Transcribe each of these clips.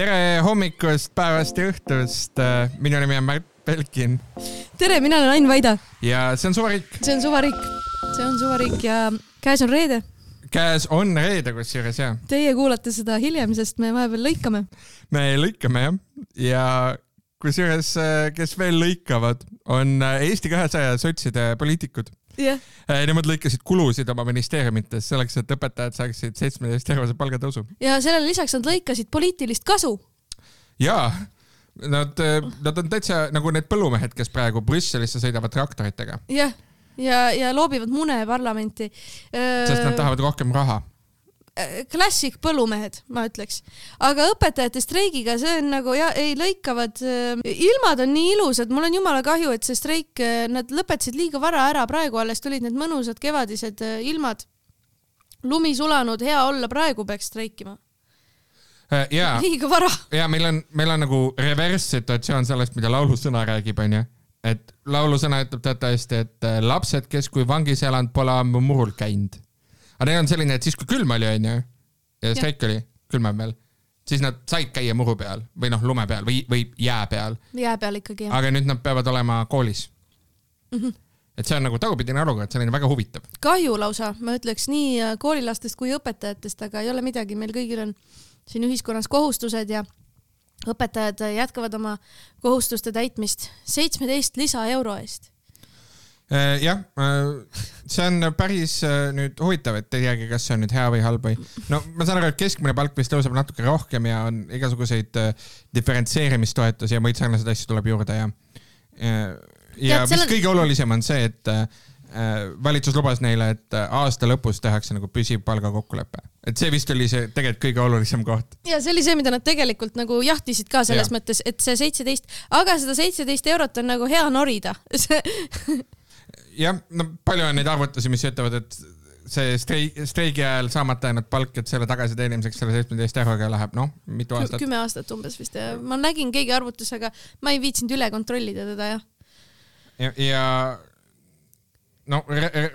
tere hommikust, päevast ja õhtust. minu nimi on Märt Belkin tere, mina olen Ain Vaida ja see on Suvariik. see on Suvariik, see on Suvariik ja käes on reede. käes on reede kusjuures jah. Teie kuulate seda hiljem, sest me vahepeal lõikame. me lõikame jah, ja kusjuures, kes veel lõikavad, on Eesti kahesaja sotside poliitikud yeah.. Nemad lõikasid kulusid oma ministeeriumites selleks, et õpetajad saaksid seitsmeteist eurose palgatõusu. ja sellele lisaks nad lõikasid poliitilist kasu. jaa, nad, nad on täitsa nagu need põllumehed, kes praegu Brüsselisse sõidavad traktoritega. jah, ja, ja, ja loobivad mune parlamenti. sest nad tahavad rohkem raha klassik põllumehed, ma ütleks. aga õpetajate streigiga, see on nagu ja ei lõikavad, ilmad on nii ilusad, mul on jumala kahju, et see streik, nad lõpetasid liiga vara ära, praegu alles tulid need mõnusad kevadised ilmad. lumi sulanud, hea olla, praegu peaks streikima. ja, liiga vara. ja meil on, meil on nagu reverss situatsioon sellest, mida laulusõna räägib, onju et laulusõna ütleb teatavasti, et lapsed, kes kui vangis elanud, pole ammu murul käinud aga neil on selline, et siis kui külm oli, onju, ja streik oli külmem veel, siis nad said käia muru peal või noh, lume peal või, või jää peal. jää peal ikkagi, jah. aga nüüd nad peavad olema koolis mm. -hmm et see on nagu tagurpidine olukord, selline väga huvitav. kahju lausa, ma ütleks nii äh, koolilastest kui õpetajatest, aga ei ole midagi, meil kõigil on siin ühiskonnas kohustused ja õpetajad jätkavad oma kohustuste täitmist seitsmeteist lisaeuro eest jah, äh, see on päris äh, nüüd huvitav, et ei teagi, kas see on nüüd hea või halb või. no ma saan aru, et keskmine palk vist tõuseb natuke rohkem ja on igasuguseid diferentseerimistoetusi ja muid sarnaseid asju tuleb juurde ja. ja mis on... kõige olulisem on see, et valitsus lubas neile, et aasta lõpus tehakse nagu püsiv palgakokkulepe, et see vist oli see tegelikult kõige olulisem koht. ja see oli see, mida nad tegelikult nagu jahtisid ka selles ja. mõttes, et see seitseteist, aga seda seitseteist eurot on nagu hea norida jah, no palju on neid arvutusi, mis ütlevad, et see streigi, streigi ajal saamata jäänud palk, et selle tagasi teenimiseks selle seitsmeteist euroga läheb, noh, mitu aastat? kümme aastat umbes vist ja ma nägin keegi arvutus, aga ma ei viitsinud üle kontrollida teda jah. ja, ja no re, re,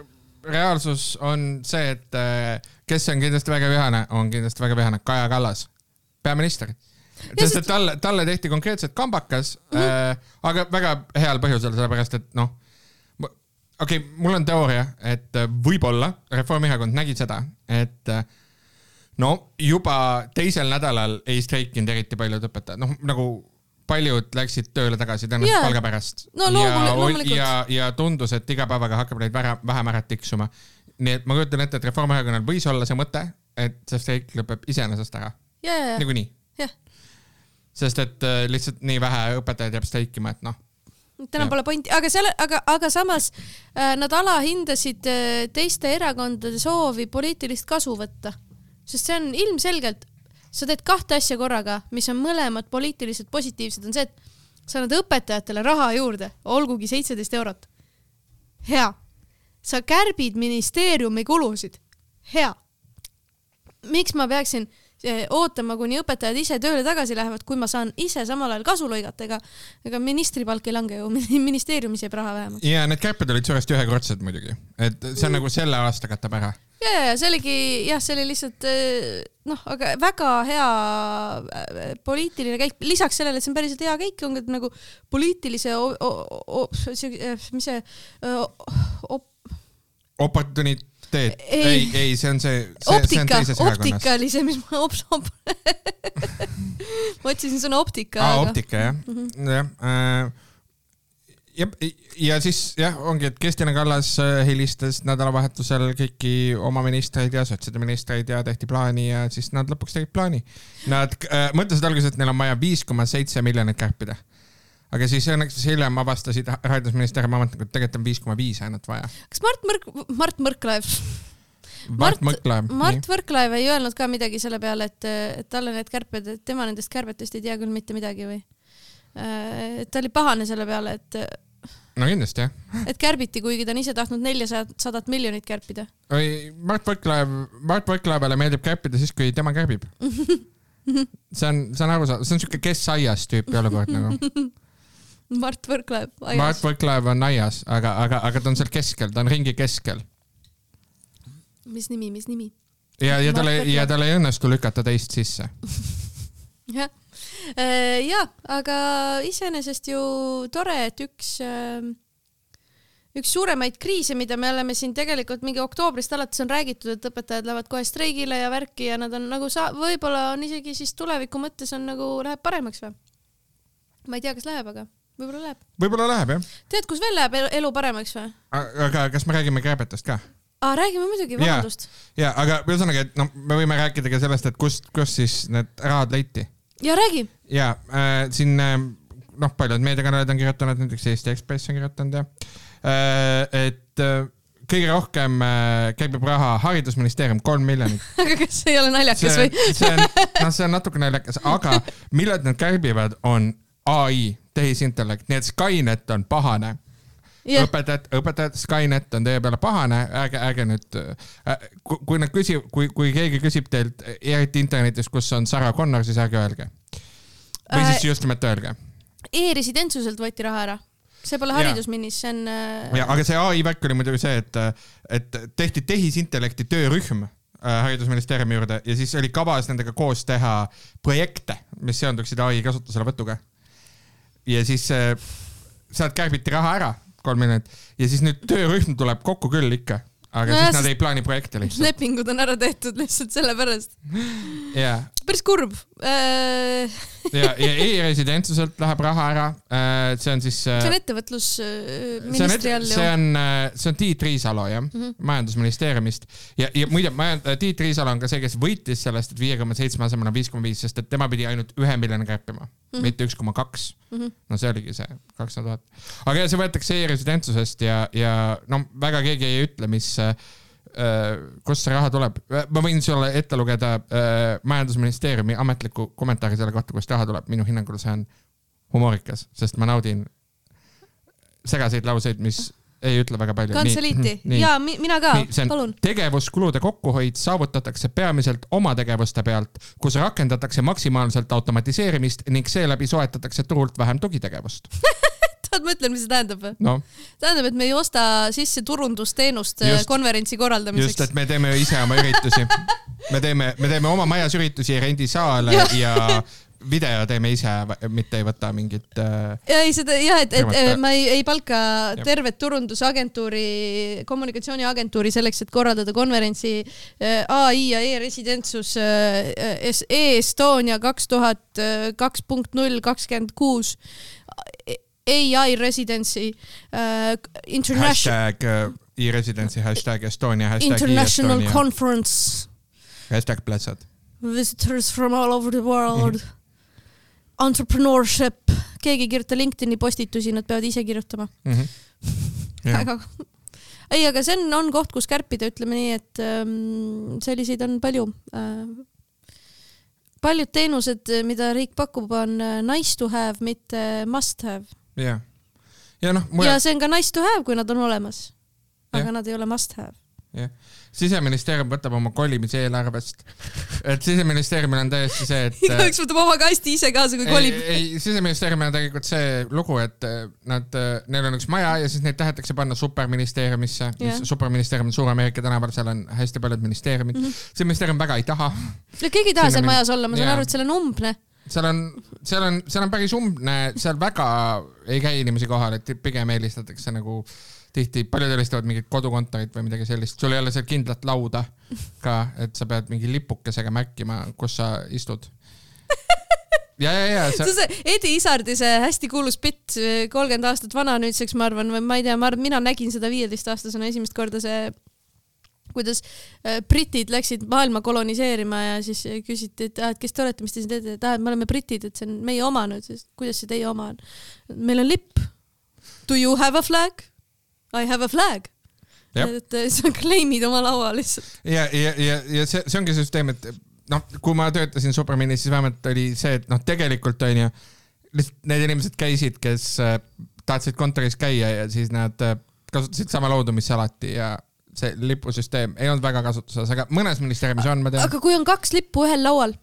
reaalsus on see, et äh, kes on kindlasti väga vihane, on kindlasti väga vihane Kaja Kallas, peaminister sest et talle, talle tehti konkreetselt kambakas mm, -hmm. äh, aga väga heal põhjusel, sellepärast et noh okei okay,, mul on teooria, et äh, võib-olla Reformierakond nägi seda, et äh, no juba teisel nädalal ei streikinud eriti paljud õpetajad, noh nagu paljud läksid tööle tagasi tõenäoliselt yeah. palga pärast no,. ja, ja, ja tundus, et iga päevaga hakkab neid vähe, vähem ära tiksuma. nii et ma kujutan ette, et Reformierakonnal võis olla see mõte, et see streik lõpeb iseenesest ära yeah.. niikuinii yeah.. sest et äh, lihtsalt nii vähe õpetajaid jääb streikima, et noh täna pole pointi, aga selle, aga, aga samas äh, nad alahindasid äh, teiste erakondade soovi poliitilist kasu võtta. sest see on ilmselgelt, sa teed kahte asja korraga, mis on mõlemad poliitiliselt positiivsed, on see, et sa annad õpetajatele raha juurde, olgugi seitseteist eurot. hea. sa kärbid ministeeriumi kulusid. hea. miks ma peaksin ootama, kuni õpetajad ise tööle tagasi lähevad, kui ma saan ise samal ajal kasu lõigata, ega ega ministri palk ei lange ju, ministeeriumis jääb raha vähemaks. ja need kärped olid suuresti ühekordsed muidugi, et see on mm. nagu selle aasta katab ära. ja, ja, see oligi jah, see oli lihtsalt eh, noh, aga väga hea eh, poliitiline käik, lisaks sellele, et see on päriselt hea käik, on ka nagu poliitilise, eh, mis see, oportunit teed? ei, ei, see on see, see, optika, see on teises erakonnas. optika oli see, mis ma ops, op. ma otsisin sõna optika. aa, optika jah mm, -hmm. jah äh, ja, ja siis jah, ongi, et Kristina Kallas äh, helistas nädalavahetusel kõiki oma ministreid ja sotside ministreid ja tehti plaani ja siis nad lõpuks tegid plaani. Nad äh, mõtlesid alguses, et neil on vaja viis koma seitse miljonit kärpida aga siis õnneks hiljem avastasid haridusministeeriumi ametnikud, tegelikult on viis koma viis ainult vaja. kas Mart Mõrk, Mart Mõrklaev Mart Võrklaev. Mart Võrklaev ei öelnud ka midagi selle peale, et, et talle need kärped, et tema nendest kärbetest ei tea küll mitte midagi või? Äh, et ta oli pahane selle peale, et. no kindlasti jah. et kärbiti, kuigi ta on ise tahtnud neljasadat miljonit kärpida. oi, Mart Võrklaev, Mart Võrklaevale meeldib kärpida siis, kui tema kärbib see on, see on arusaadav, see on siuke kes aias tüüpi olukord nagu Mart Võrklaev aias. Mart Võrklaev on aias, aga, aga, aga ta on seal keskel, ta on ringi keskel. mis nimi, mis nimi? ja, ja tal ei, ja tal ei õnnestu lükata teist sisse jah, ja aga iseenesest ju tore, et üks, üks suuremaid kriise, mida me oleme siin tegelikult mingi oktoobrist alates on räägitud, et õpetajad lähevad kohe streigile ja värki ja nad on nagu sa-, võib-olla on isegi siis tuleviku mõttes on nagu läheb paremaks või? ma ei tea, kas läheb, aga võib-olla läheb. võib-olla läheb jah, tead, kus veel läheb elu- paremaks või? aga kas me räägime kärbetest ka? aa, räägime muidugi, vabandust. ja aga ühesõnaga, et noh, me võime rääkida ka sellest, et kust, kust siis need rahad leiti ja räägi. ja äh, siin äh, noh, paljud meediakanalid on kirjutanud, näiteks Eesti Ekspress on kirjutanud ja äh, et äh, kõige rohkem äh, käib raha Haridusministeerium, kolm miljonit. aga kas see ei ole naljakas see või? see on, noh, see on natuke naljakas, aga millelt nad kärbivad, on ai, tehisintellekt, nii et Skynet on pahane jah, õpetajad, õpetajad, Skynet on teie peale pahane, ärge, ärge nüüd äh,, kui nad küsib, kui, kui keegi küsib teilt, eriti internetis, kus on Sarah Connor, siis ärge öelge. või Äh, siis just nimelt öelge. e-residentsuselt võeti raha ära. see pole haridusminis, see on äh, ja, aga see ai värk oli muidugi see, et, et tehti tehisintellekti töörühm äh, haridusministeeriumi juurde ja siis oli kavas nendega koos teha projekte, mis seonduksid ai kasutuselevõtuga. Ja siis äh, sealt kärbiti raha ära, kolm miljonit, ja siis nüüd töörühm tuleb kokku küll ikka, aga no, siis sest- nad ei plaani projekte lihtsalt. lepingud on ära tehtud lihtsalt sellepärast. päris kurb äh,. ja, ja e-residentsuselt läheb raha ära, see on siis. see on see on, ettevõtlusministri all ju see. on, see on Tiit Riisalo jah mm. -hmm. majandusministeeriumist ja, ja muide, Tiit Riisalo on ka see, kes võitis sellest, et viie koma seitsme asemel on viis koma viis, sest et tema pidi ainult ühe miljoni kärpima mm. -hmm. mitte üks koma kaks. Mhm. no see oligi see kakssada tuhat. aga ja see võetakse e-residentsusest ja, ja no väga keegi ei ütle, mis äh, kust see raha tuleb, ma võin sulle ette lugeda äh, majandusministeeriumi ametliku kommentaari selle kohta, kust raha tuleb, minu hinnangul see on humoorikas, sest ma naudin segaseid lauseid, mis ei ütle väga palju. kantseliiti ja mi, mina ka palun. tegevuskulude kokkuhoid saavutatakse peamiselt oma tegevuste pealt, kus rakendatakse maksimaalselt automatiseerimist ning seeläbi soetatakse turult vähem tugitegevust. tead, ma ütlen, mis see tähendab või? noh, tähendab, et me ei osta sisse turundusteenust Just. just, konverentsi just, korraldamiseks et. me teeme ise oma üritusi. me teeme, me teeme oma majas üritusi, ei rendi saale Jah. ja video teeme ise, mitte ei võta mingit äh,. ja ei, seda jah, et, et jah. ma ei, ei palka Jah. tervet turundusagentuuri, kommunikatsiooniagentuuri selleks, et korraldada konverentsi eh, ai ja e-residentsus eh, es- e-Estonia kaks tuhat kaks punkt null kakskümmend kuus ai residency uh, international hashtag äh, e-residency, hashtag Estonia, hashtag international e-Estonia, conference hashtag Platsad. visitors from all over the world entrepreneurship keegi ei kirjuta LinkedIni postitusi, nad peavad ise kirjutama Mhm. väga ei, aga see on, on koht, kus kärpida, ütleme nii, et ähm, selliseid on palju äh,. paljud teenused, mida riik pakub, on äh, nice to have, mitte must have. jah, ja noh, mul ja see on ka nice to have, kui nad on olemas. aga Jah. nad ei ole must have. jah, siseministeerium võtab oma kolimise eelarvest. et siseministeeriumil on täiesti see, et igaüks võtab oma kasti ise kaasa, kui ei, kolib. ei, siseministeeriumil on tegelikult see lugu, et äh, nad, neil on üks maja ja siis neid tahetakse panna superministeeriumisse yeah.. superministeerium on Suur-Ameerika tänaval, seal on hästi paljud ministeeriumid mm. -hmm. see ministeerium väga ei taha. ja keegi ei taha seal majas olla, ma saan Jaa. aru, et seal on umbne. Seal on, seal on, seal on päris umbne, seal väga ei käi inimesi kohal, et pigem eelistatakse nagu tihti, paljud eelistavad mingit kodukontorit või midagi sellist, sul ei ole seal kindlat lauda ka, et sa pead mingi lipukesega märkima, kus sa istud. ja, ja, ja see sa on see Edi Isardi see hästi kuulus bitt, kolmkümmend aastat vana nüüdseks, ma arvan, või ma ei tea, ma arvan, mina nägin seda viieteistaastasena esimest korda see kuidas äh, britid läksid maailma koloniseerima ja siis küsiti, et, ah, et kes te olete, mis te siin teete, et ah, et me oleme britid, et see on meie oma nüüd, kuidas see teie oma on? meil on lipp. Do you have a flag? I have a flag. Et äh, sa claim'id oma laua lihtsalt. ja, ja, ja, ja see, see ongi see süsteem, et noh, kui ma töötasin Supermanis, siis vähemalt oli see, et noh, tegelikult onju, lihtsalt need inimesed käisid, kes äh, tahtsid kontoris käia ja siis nad äh, kasutasid sama laudu, mis alati ja see lipusüsteem ei olnud väga kasutuses, aga mõnes ministeeriumis on, ma tean. aga kui on kaks lippu ühel laual,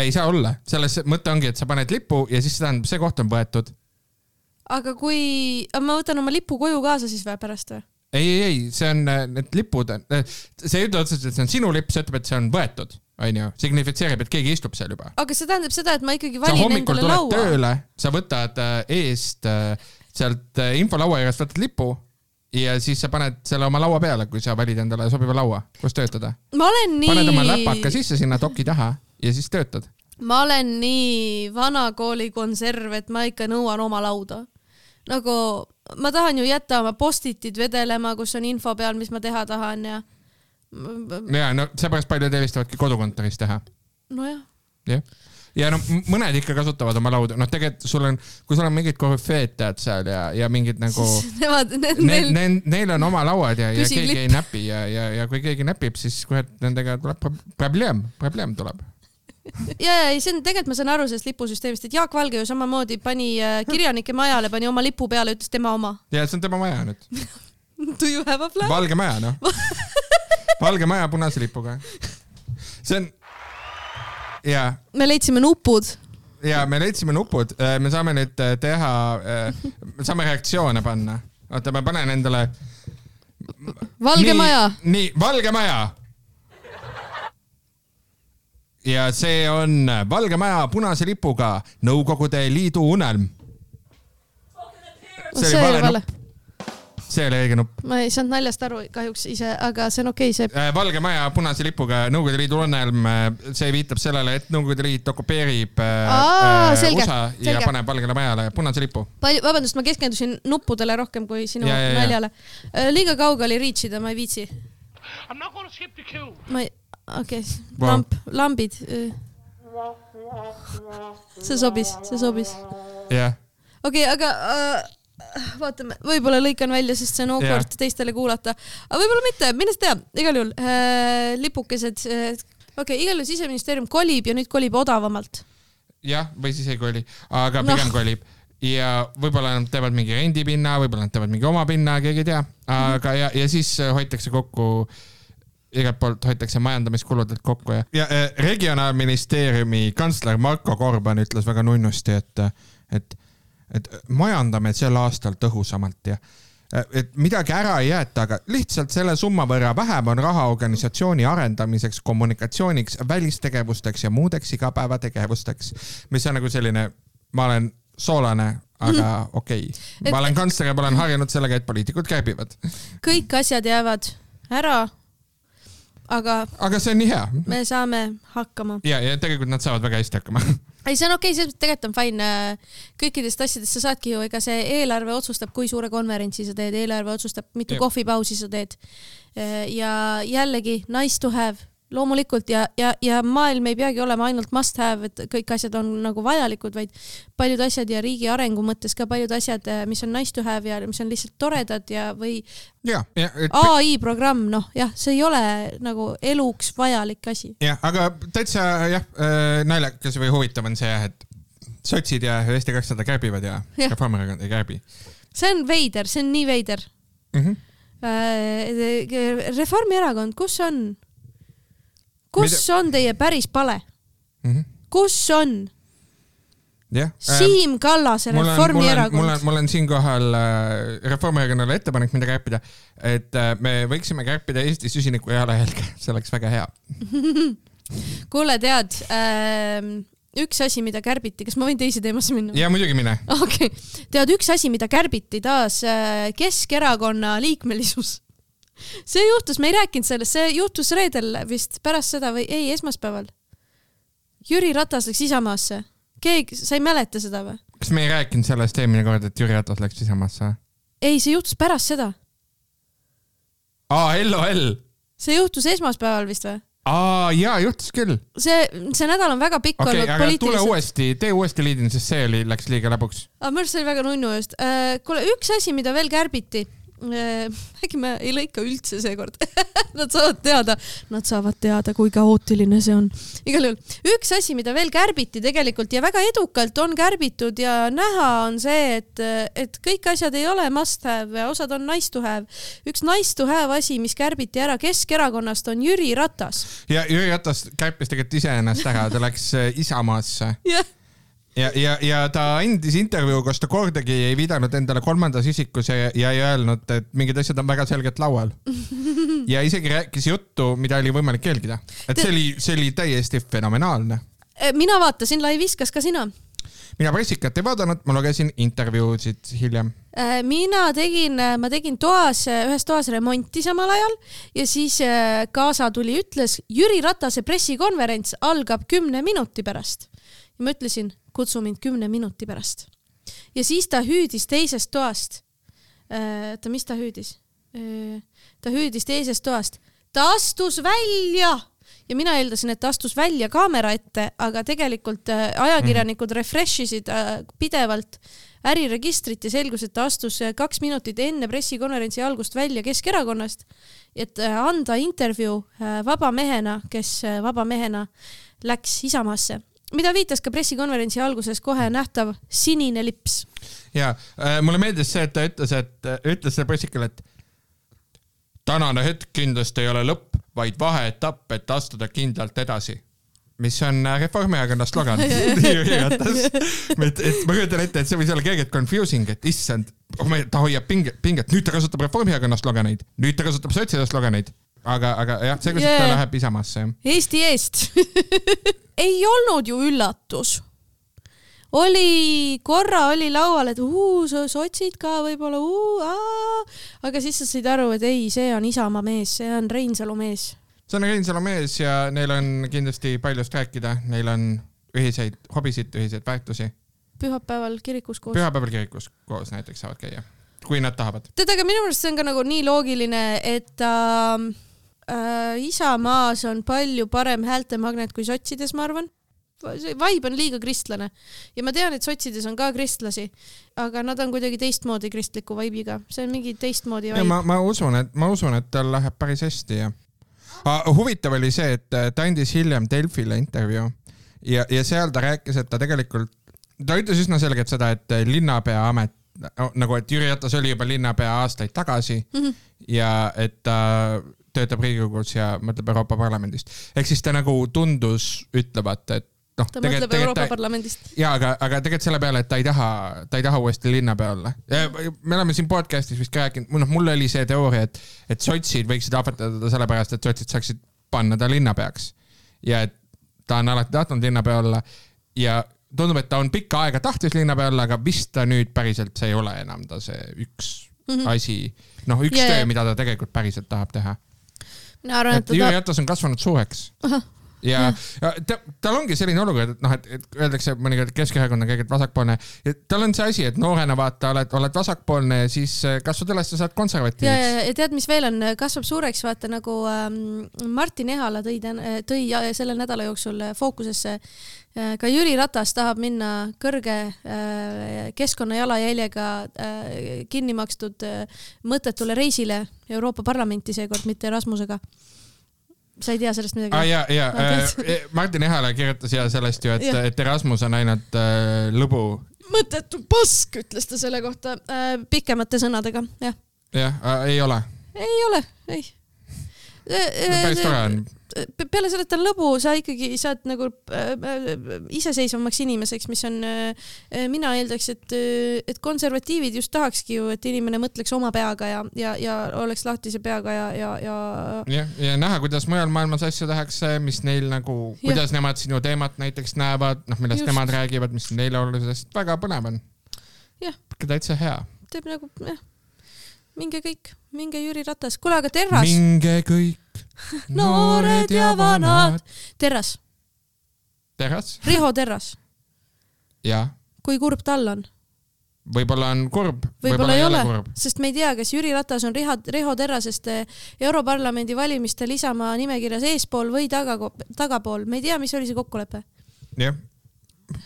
ei saa olla, selles mõte ongi, et sa paned lipu ja siis see tähendab, see koht on võetud. aga kui, ma võtan oma lipu koju kaasa siis või pärast või? ei, ei, ei, see on, need lipud on, see ei ütle otseselt, et see on sinu lipp, see ütleb, et see on võetud. onju, signifitseerib, et keegi istub seal juba. aga see tähendab seda, et ma ikkagi valin endale laua. tööle, sa võtad äh, eest äh, sealt äh, infolaua juurest võtad lipu ja siis sa paned selle oma laua peale, kui sa valid endale sobiva laua, kus töötada. ma olen nii. paned oma läpaka sisse sinna doki taha ja siis töötad. ma olen nii vanakooli konserv, et ma ikka nõuan oma lauda. nagu ma tahan ju jätta oma postitid vedelema, kus on info peal, mis ma teha tahan ja. ja no seepärast paljud eelistavadki kodukontoris teha nojah, jah, ja no mõned ikka kasutavad oma lauda, noh, tegelikult sul on, kui sul on mingid korüfeed tead seal ja, ja mingid nagu nemad, Neil, neil, neil, on oma lauad ja, ja keegi ei näpi ja, ja, ja kui keegi näpib, siis kohe nendega tuleb pro- probleem, probleem tuleb. ja, ja ei, see on tegelikult, ma saan aru sellest lipusüsteemist, et Jaak Valge ju samamoodi pani äh, kirjanike majale, pani oma lipu peale, ütles tema oma. ja see on tema maja nüüd, Do you have a flag? Valge Maja noh, Valge Maja punase lipuga. see on ja, me leidsime nupud. ja me leidsime nupud, me saame nüüd äh, teha, me saame reaktsioone panna. oota, ma panen endale. Valge nii, Maja. nii, Valge Maja. ja see on Valge Maja punase lipuga Nõukogude Liidu unelm. see oli vale nupp, see oli õige nupp. ma ei saanud naljast aru kahjuks ise, aga see on okei okay,, see Valge Maja punase lipuga Nõukogude Liidu unelm, see viitab sellele, et Nõukogude Liit okupeerib äh, Aa, äh, selge, USA ja selge. paneb Valgele Majale punase lipu. palju, vabandust, ma keskendusin nuppudele rohkem kui sinu Ja, ja, ja. naljale. liiga kauge oli reach ida, ma ei viitsi. Ma ei, okei okay., Vau. lamp, lambid. see sobis, see sobis. jah, okei okay,, aga äh, vaatame, võib-olla lõikan välja, sest see on awkward Jah. teistele kuulata, aga võib-olla mitte, mine sa tea, igal juhul äh, lipukesed äh,, okei okay,, igal juhul siseministeerium kolib ja nüüd kolib odavamalt. jah, või siis ei koli, aga pigem kolib. Ja võib-olla nad teevad mingi rendipinna, võib-olla nad teevad mingi oma pinna, keegi ei tea, aga ja, ja siis äh, hoitakse kokku igalt poolt hoitakse majandamiskuludelt kokku ja, ja äh, regionaalministeeriumi kantsler Marko Gorban ütles väga nunnusti, et, et, et majandame sel aastal tõhusamalt ja et midagi ära ei jäeta, aga lihtsalt selle summa võrra vähem on raha organisatsiooni arendamiseks, kommunikatsiooniks, välistegevusteks ja muudeks igapäevategevusteks, mis on nagu selline, ma olen soolane, aga okei okay.. Ma olen kantsler ja ma olen harjunud sellega, et poliitikud kärbivad. kõik asjad jäävad ära, aga aga see on nii hea. me saame hakkama. ja, ja tegelikult nad saavad väga hästi hakkama. ei, see on okei okay,, see tegelikult on fine. kõikidest asjadest sa saadki ju, ega see eelarve otsustab, kui suure konverentsi sa teed, eelarve otsustab, mitu kohvipausi sa teed. ja jällegi nice to have, loomulikult ja, ja, ja maailm ei peagi olema ainult must have, et kõik asjad on nagu vajalikud, vaid paljud asjad ja riigi arengu mõttes ka paljud asjad, mis on nice to have ja mis on lihtsalt toredad ja, või ja, ja, et ai programm, noh jah, see ei ole nagu eluks vajalik asi. jah, aga täitsa jah, naljakas või huvitav on see jah, et sotsid ja Eesti kakssada kärbivad ja. Reformierakond ei kärbi see on veider, see on nii veider. mm. -hmm. Reformierakond, kus on, kus Mida? on teie päris pale, Mm -hmm. kus on jah. Siim Kallase mul on, mul on, mul Reformierakond on, mul on siinkohal äh, Reformierakonnale ettepanek, mida kärpida. et äh, me võiksime kärpida Eesti süsiniku jalajälge, see oleks väga hea. kuule, tead ähm,, üks asi, mida kärbiti, kas ma võin teise teemasse minna? ja muidugi mine. okei okay., tead üks asi, mida kärbiti taas äh, Keskerakonna liikmelisus. See juhtus, me ei rääkinud sellest, see juhtus reedel vist pärast seda või ei, esmaspäeval. Jüri Ratas läks Isamaasse. keegi, sa ei mäleta seda või? kas me ei rääkinud sellest eelmine kord, et Jüri Ratas läks Isamaasse? ei, see juhtus pärast seda. aa, LOL. see juhtus esmaspäeval vist või? aa, jaa, juhtus küll. see, see nädal on väga pikk okay,, olnud aga tule poliitiliselt. uuesti, tee uuesti liidin, sest see oli, läks liiga lõbuks. aga minu arust see oli väga nunnu just. kuule, üks asi, mida veel kärbiti. äkki me ei lõika üldse seekord Nad saavad teada, nad saavad teada, kui kaootiline see on. igal juhul üks asi, mida veel kärbiti tegelikult ja väga edukalt on kärbitud ja näha on see, et, et kõik asjad ei ole must have ja osad on nice to have. üks nice to have asi, mis kärbiti ära Keskerakonnast, on Jüri Ratas. ja Jüri Ratas kärpis tegelikult iseennast ära, ta läks äh, Isamaasse ja, ja, ja ta andis intervjuu, kus ta kordagi ei viidanud endale kolmandas isikus ja, ja ei öelnud, et mingid asjad on väga selgelt laual. ja isegi rääkis juttu, mida oli võimalik jälgida. et see oli, see oli täiesti fenomenaalne. Äh, mina vaatasin laivis, kas ka sina? mina pressikat ei vaadanud, ma lugesin intervjuusid hiljem. Äh, mina tegin, ma tegin toas, ühes toas remonti samal ajal ja siis äh, kaasa tuli, ütles Jüri Ratase pressikonverents algab kümne minuti pärast. ja ma ütlesin, kutsu mind kümne minuti pärast. ja siis ta hüüdis teisest toast. oota, mis ta hüüdis? ta hüüdis teisest toast, ta astus välja ja mina eeldasin, et ta astus välja kaamera ette, aga tegelikult äh, ajakirjanikud refresh isid äh, pidevalt äriregistrit ja selgus, et ta astus äh, kaks minutit enne pressikonverentsi algust välja Keskerakonnast, et äh, anda intervjuu äh, vaba mehena, kes äh, vaba mehena läks Isamaasse, mida viitas ka pressikonverentsi alguses kohe nähtav sinine lips. ja äh, mulle meeldis see, et ta ütles, et ütles selle pressikule, et tänane hetk kindlasti ei ole lõpp, vaid vaheetapp, et astuda kindlalt edasi mis on äh, Reformierakonna slogan. Jüri Ratas. et, et ma kujutan ette, et see võis olla kergelt confusing, et issand, ta hoiab pinget, pinget, nüüd ta kasutab Reformierakonna sloganeid, nüüd ta kasutab sotside sloganeid. aga, aga jah, seekord yeah. ta läheb Isamaasse jah. Eesti eest ei olnud ju üllatus. oli, korra oli laual, et uu, sotsid ka võib-olla, aga siis sa said aru, et ei, see on Isamaa mees, see on Reinsalu mees. see on Reinsalu mees ja neil on kindlasti paljust rääkida, neil on ühiseid hobisid, ühiseid väärtusi. pühapäeval kirikus koos. pühapäeval kirikus koos näiteks saavad käia, kui nad tahavad. tead, aga minu meelest see on ka nagu nii loogiline, et äh, äh, Isamaas on palju parem häältemagnet kui sotsides, ma arvan. see vibe on liiga kristlane ja ma tean, et sotsides on ka kristlasi, aga nad on kuidagi teistmoodi kristliku vibe'iga, see on mingi teistmoodi vibe. ma, ma usun, et ma usun, et tal läheb päris hästi ja ah, huvitav oli see, et äh, ta andis hiljem Delfile intervjuu ja, ja seal ta rääkis, et ta tegelikult, ta ütles üsna selgelt seda, et äh, linnapea amet nagu, et Jüri Ratas oli juba linnapea aastaid tagasi mm -hmm. ja et ta töötab Riigikogus ja mõtleb Euroopa Parlamendist. ehk siis ta nagu tundus ütlevat, et noh, ta mõtleb Euroopa Parlamendist. ja aga, aga tegelikult selle peale, et ta ei taha, ta ei taha uuesti linnapea olla. me oleme siin podcast'is vist ka rääkinud, noh, mul oli see teooria, et, et sotsid võiksid ahvatleda teda sellepärast, et sotsid saaksid panna ta linnapeaks. ja et ta on alati tahtnud linnapea olla ja tundub, et ta on pikka aega tahtis linnapea olla, aga vist ta nüüd päriselt, see ei ole enam ta see üks mm -hmm. asi, noh, üks ja. töö, mida ta tegelikult päriselt tahab teha. Mina arvan, et et Jüri Ratas on kasvanud suureks ja, ja ta, tal ongi selline olukord, et noh, et, et öeldakse mõnikord, et Keskerakond on kõigepealt vasakpoolne. tal on see asi, et noorena vaata, oled, oled vasakpoolne ja siis äh, kasvad üles ja saad ja, ja, konservatiiviks. ja tead, mis veel on, kasvab suureks, vaata nagu ähm, Martin Ehala tõi, tõi ja- selle nädala jooksul äh, fookusesse. Ka Jüri Ratas tahab minna kõrge äh, keskkonnajalajäljega äh, kinni makstud äh, mõttetule reisile Euroopa Parlamenti seekord, mitte Rasmusega. sa ei tea sellest midagi ah,? ja, ja äh, Martin Ehala kirjutas ja sellest ju, et et Erasmus on ainult äh, lõbu. mõttetu pask, ütles ta selle kohta äh, pikemate sõnadega, jah. jah äh,, ei ole. ei ole, ei. päris tore on. Pe- peale selle, et ta on lõbu, sa ikkagi saad nagu äh, äh, iseseisvamaks inimeseks, mis on äh,, mina eeldaks, et, et konservatiivid just tahakski ju, et inimene mõtleks oma peaga ja, ja, ja oleks lahtise peaga ja, ja, ja jah, ja näha, kuidas mujal maailmas asju tehakse, mis neil nagu, kuidas nemad sinu teemat näiteks näevad, noh, millest Just. nemad räägivad, mis on neile olulised, väga põnev on. Jah. täitsa hea. teeb nagu jah, minge kõik, minge Jüri Ratas, kuule aga Terras, minge kõik, noored ja vanad. Terras, terras, Riho Terras, jah, kui kurb tal on? võib-olla on kurb, võib-olla ei ole kurb., sest me ei tea, kas Jüri Ratas on Riho, Riho Terrasest eh, Europarlamendi valimistel Isamaa nimekirjas eespool või taga, tagapool, me ei tea, mis oli see kokkulepe. jah,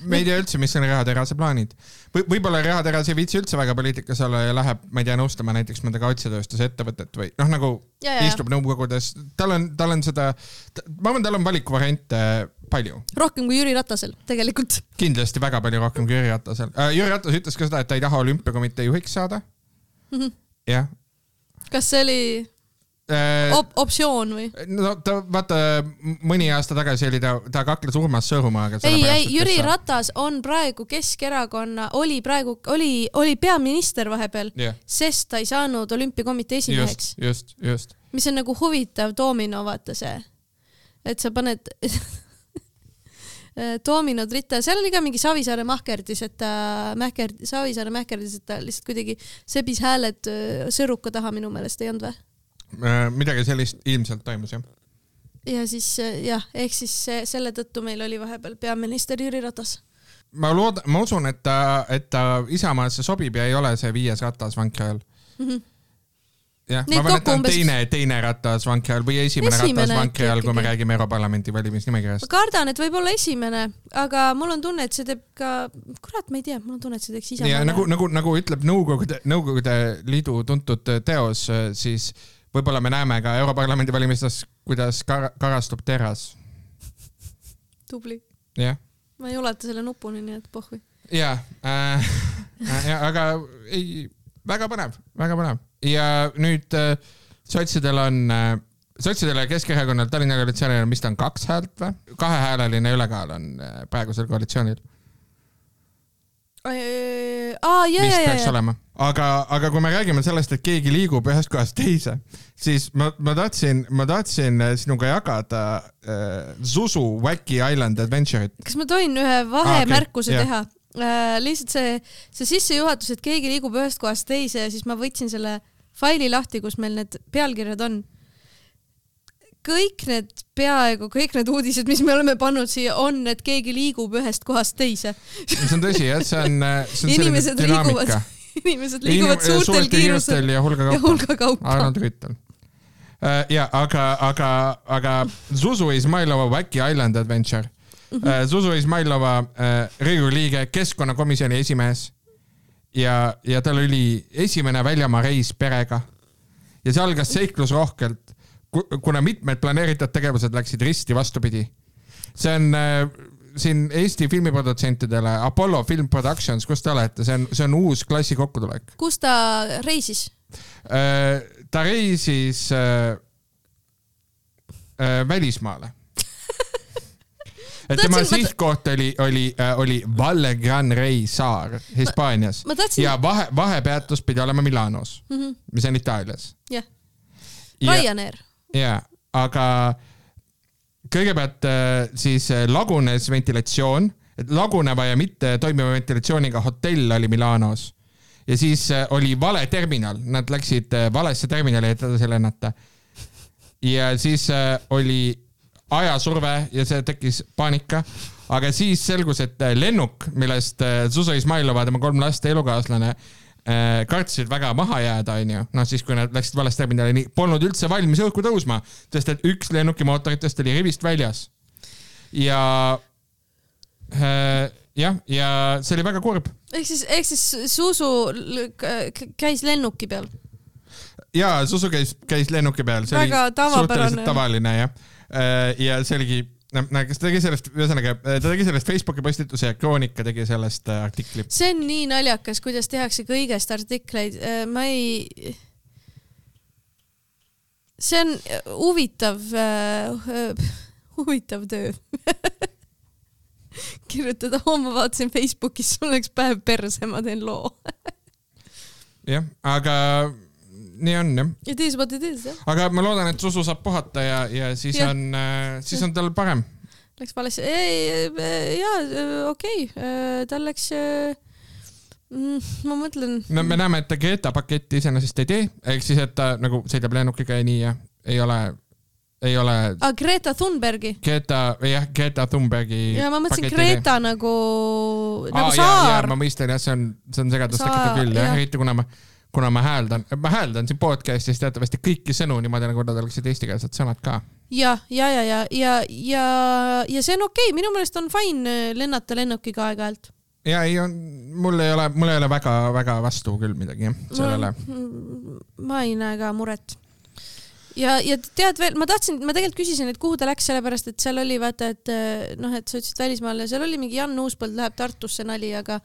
me ei tea üldse, mis on Reha Terase plaanid või võib-olla Reha Teras ei viitsi üldse väga poliitikas olla ja läheb, ma ei tea, nõustama näiteks mõnda kaitsetööstuse ettevõtet või noh, nagu Ja, ja, istub nõukogudes, tal on, tal on seda, ma arvan, tal on valikuvariante palju, rohkem kui Jüri Ratasel tegelikult. kindlasti väga palju rohkem kui Jüri Ratasel äh,. Jüri Ratas ütles ka seda, et ta ei taha olümpiakomitee juhiks saada. Mhm. jah, kas see oli, Op optsioon või? no ta vaata mõni aasta tagasi oli ta, ta kakles Urmas Sõõrumaaga. ei, ei, Jüri. Ratas on praegu Keskerakonna, oli praegu, oli, oli peaminister vahepeal, jah, sest ta ei saanud olümpiakomitee esimeheks just, just, just. mis on nagu huvitav domino, vaata see, et sa paned doominod ritta, seal oli ka mingi Savisaare mahkerdis, et ta mähkerd-, Savisaare mähkerdis, et ta lihtsalt kuidagi sebis hääled öö, sõruka taha minu meelest ei olnud või? Äh, midagi sellist ilmselt toimus jah. ja siis öö, jah, ehk siis see, selle tõttu meil oli vahepeal peaminister Jüri Ratas. ma loodan, ma usun, et ta, et ta Isamaasse sobib ja ei ole see viies ratas vankri all. jah, Neid ma arvan, et ta on umbes- teine, teine ratas vankri all või esimene, Esimene ratas vankri äkki all, kui me räägime Europarlamendi ma valimisnimekirjast. kardan, et võib-olla esimene, aga mul on tunne, et see teeb ka, kurat, ma ei tea, mul on tunne, et see teeks ja Isamaale nagu, nagu, nagu ütleb Nõukogude, Nõukogude Liidu tuntud teos, siis võib-olla me näeme ka Europarlamendi valimistes, kuidas kar karastub teras. tubli. jah, ma ei ulata selle nupuni, nii et pohhui. ja äh, ja, aga ei, väga põnev, väga põnev ja nüüd äh, sotsidel on äh, sotsidel ja Keskerakonnal, Tallinna koalitsioonil on, mis ta on, kaks häält või? kahehääleline ülekaal on äh, praegusel koalitsioonil, aa, ja, vist ja, ja, peaks olema. aga, aga kui me räägime sellest, et keegi liigub ühest kohast teise, siis ma, ma tahtsin, ma tahtsin äh, sinuga jagada äh, Zuzu Wacky Island Adventure'it. kas ma tohin ühe vahemärkuse Aa, okay, teha äh,? lihtsalt see, see sissejuhatus, et keegi liigub ühest kohast teise ja siis ma võtsin selle faili lahti, kus meil need pealkirjad on. kõik need, peaaegu kõik need uudised, mis me oleme pannud siia, on, et keegi liigub ühest kohast teise. see on tõsi jah, see on, see on selline inimesed liiguvad dünaamika., inimesed liiguvad Inim- suurtel kiirustel ja hulga ja kaupa. hulga kaupa. Arnold Rüütel. ja aga, aga, aga Zuzu Izmailova Wacky Island Adventure mm. -hmm. Zuzu Izmailova äh, Riigikogu liige, keskkonnakomisjoni esimees ja, ja tal oli esimene väljamaa reis perega ja see algas seiklusrohkelt, kuna mitmed planeeritud tegevused läksid risti vastupidi. see on äh, siin Eesti filmiprodutsentidele Apollo Film Productions, kus te olete, see on, see on uus klassi kokkutulek. kus ta reisis? Äh, ta reisis äh, äh, välismaale. tema tahtsin- ma ta- sihtkoht oli, oli, oli Valle Gran Rey saar Hispaanias ma tahtsin, ja vahe, vahepeatus pidi olema Milanos, Mhm. mis on Itaalias. jah, ja, Ryanair. ja, aga kõigepealt äh, siis äh, lagunes ventilatsioon, laguneva ja mitte toimiva ventilatsiooniga hotell oli Milanos. Ja siis äh, oli vale terminal, nad läksid valesse terminali, et edasi lennata. ja siis oli ajasurve ja see tekkis paanika, aga siis selgus, et lennuk, millest Zuzo Izmailova, tema kolm last ja elukaaslane kartsid väga maha jääda, onju, noh siis kui nad läksid valest terminali, polnud üldse valmis õhku tõusma, sest et üks lennuki mootoritest oli rivist väljas. ja äh, jah, ja see oli väga kurb ehk siis, ehk siis Zuzu käis lennuki peal. ja Zuzu käis, käis lennuki peal, see Väga oli tavapärane. suhteliselt tavaline jah. ja see oligi, noh, kas ta tegi sellest, ühesõnaga ta tegi sellest Facebooki postituse ja Kroonika tegi sellest äh, artikli. see on nii naljakas, kuidas tehakse kõigest artikleid, ma ei. see on huvitav, huvitav töö. kirjutada, ma vaatasin Facebookis, sul läks päev perse, ma teen loo. jah, aga nii on jah, It is what it is jah. aga ma loodan, et Zuzu saab puhata ja, ja siis Jah. on, siis on tal parem. Läks valesse, ei, jaa, okei okay., tal läks, ma mõtlen. no me näeme, et ta Greta paketti iseenesest ei tee, ehk siis, et ta nagu sõidab lennukiga ja nii ja ei ole, ei ole aa, Greta Thunbergi. Greta, jah, Greta Thunbergi. ja ma mõtlesin Greta nagu, nagu Aa, saar ma mõistan jah, see on, see on segadust Saar, tekitav küll jah jah., eriti kuna ma, kuna ma hääldan, ma hääldan siin podcast'is teatavasti kõiki sõnu niimoodi, nagu nad oleksid eestikeelsed sõnad ka. ja, ja, ja, ja, ja, ja, ja see on okei okay., minu meelest on fine äh, lennata lennukiga aeg-ajalt. ja ei on, mul ei ole, mul ei ole väga-väga vastu küll midagi sellele. ma ei näe ka muret. ja, ja tead veel, ma tahtsin, ma tegelikult küsisin, et kuhu ta läks, sellepärast et seal oli vaata, et äh, noh, et sa ütlesid välismaale, seal oli mingi Jan Uuspõld läheb Tartusse nali, aga,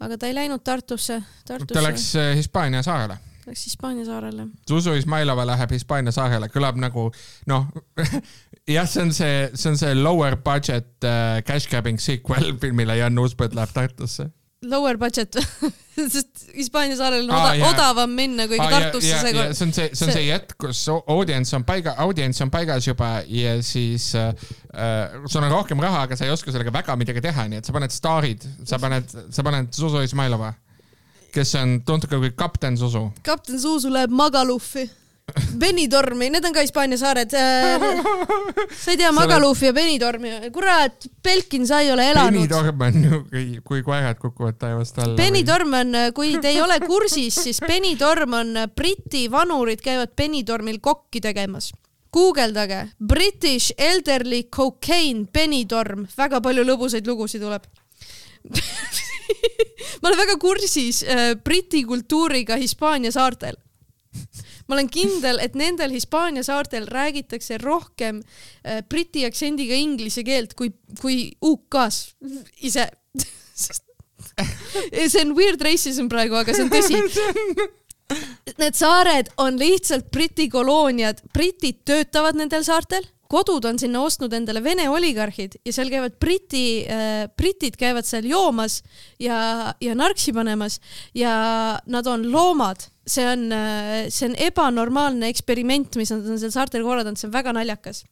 aga ta ei läinud Tartusse, Tartusse. ta läks äh, Hispaania saarele. Läks Hispaania saarele. Zuzu Izmailova läheb Hispaania saarele, kõlab nagu noh, jah, see on see, see on see lower budget uh, cash grabbing sequel filmile Jan Uuspõld läheb Tartusse. Lower budget, sest Hispaania saarel on oda, jaa. odavam minna Aa, ja- Tartusse ja- ja seekord. see on see, see on see hetk, kus au- audients on paiga, audients on paigas juba ja siis äh, äh, sul on rohkem raha, aga sa ei oska sellega väga midagi teha, nii et sa paned staarid, sa paned, sa paned Zuzu Izmailova, kes on tuntud ka kui kapten Zuzu. kapten Zuzu läheb Magaluffi. Benidormi, need on ka Hispaania saared. sa ei tea Magalufi ja Benidormi, kurat, Belkin, sa ei ole elanud. Benidorm on ju, kui, kui koerad kukuvad taevast alla. Benidorm on, kui te ei ole kursis, siis Benidorm on Briti vanurid käivad Benidormil kokki tegemas. guugeldage British Elderly Cocaine Benidorm, väga palju lõbusaid lugusid tuleb. ma olen väga kursis äh, Briti kultuuriga Hispaania saartel. Ma olen kindel, et nendel Hispaania saartel räägitakse rohkem äh, briti aktsendiga inglise keelt kui, kui UK-s ise. see on weird racism praegu, aga see on tõsi. Need saared on lihtsalt Briti kolooniad, britid töötavad nendel saartel, kodud on sinna ostnud endale Vene oligarhid ja seal käivad Briti äh,, britid käivad seal joomas ja, ja narksi panemas ja nad on loomad. see on, see on ebanormaalne eksperiment, mis nad on seal saartel korraldanud, see on väga naljakas.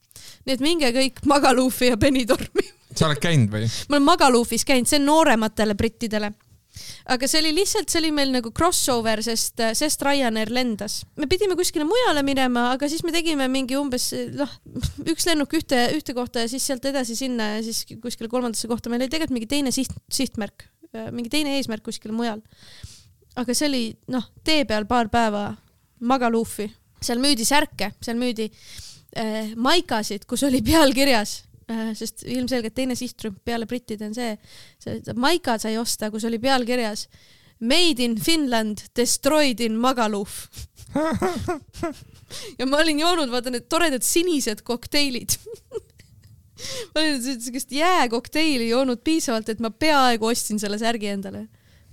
nii et minge kõik Magalufi ja Benidormi sa oled käinud või? ma olen Magalufis käinud, see on noorematele brittidele. Aga see oli lihtsalt, see oli meil nagu crossover, sest, sest Ryanair lendas. me pidime kuskile mujale minema, aga siis me tegime mingi umbes noh, üks lennuk ühte, ühte kohta ja siis sealt edasi sinna ja siis kuskile kolmandasse kohta. meil oli tegelikult mingi teine siht, sihtmärk, mingi teine eesmärk kuskil mujal. aga see oli noh, tee peal paar päeva Magalufi, seal müüdi särke, seal müüdi äh, maikasid, kus oli pealkirjas äh, sest ilmselgelt teine sihtrühm peale brittide on see, see maikad sai osta, kus oli pealkirjas Made in Finland, destroyed in Magaluf. ja ma olin joonud, vaata need toredad sinised kokteilid. ma olin siukest jääkokteili joonud piisavalt, et ma peaaegu ostsin selle särgi endale.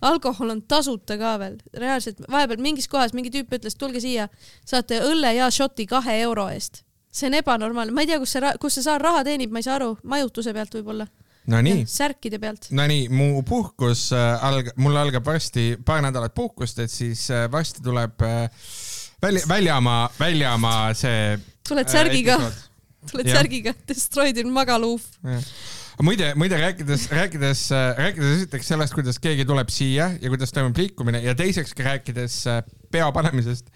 alkohol on tasuta ka veel, reaalselt vahepeal mingis kohas mingi tüüp ütles, tulge siia, saate õlle ja šoti kahe euro eest. See on ebanormaalne, ma ei tea, kus see, kus see saar raha teenib, ma ei saa aru, majutuse pealt võib-olla. Nonii, särkide pealt. Nonii, mu puhkus äh, alg-, mul algab varsti paar nädalat puhkust, et siis äh, varsti tuleb äh, välja, väljamaa, väljamaa see. tuled särgiga, tuled Jah. särgiga, destroyed in Magaluf. muide, muide rääkides, rääkides, rääkides esiteks sellest, kuidas keegi tuleb siia ja kuidas toimub liikumine ja teiseks ka rääkides äh, peo panemisest,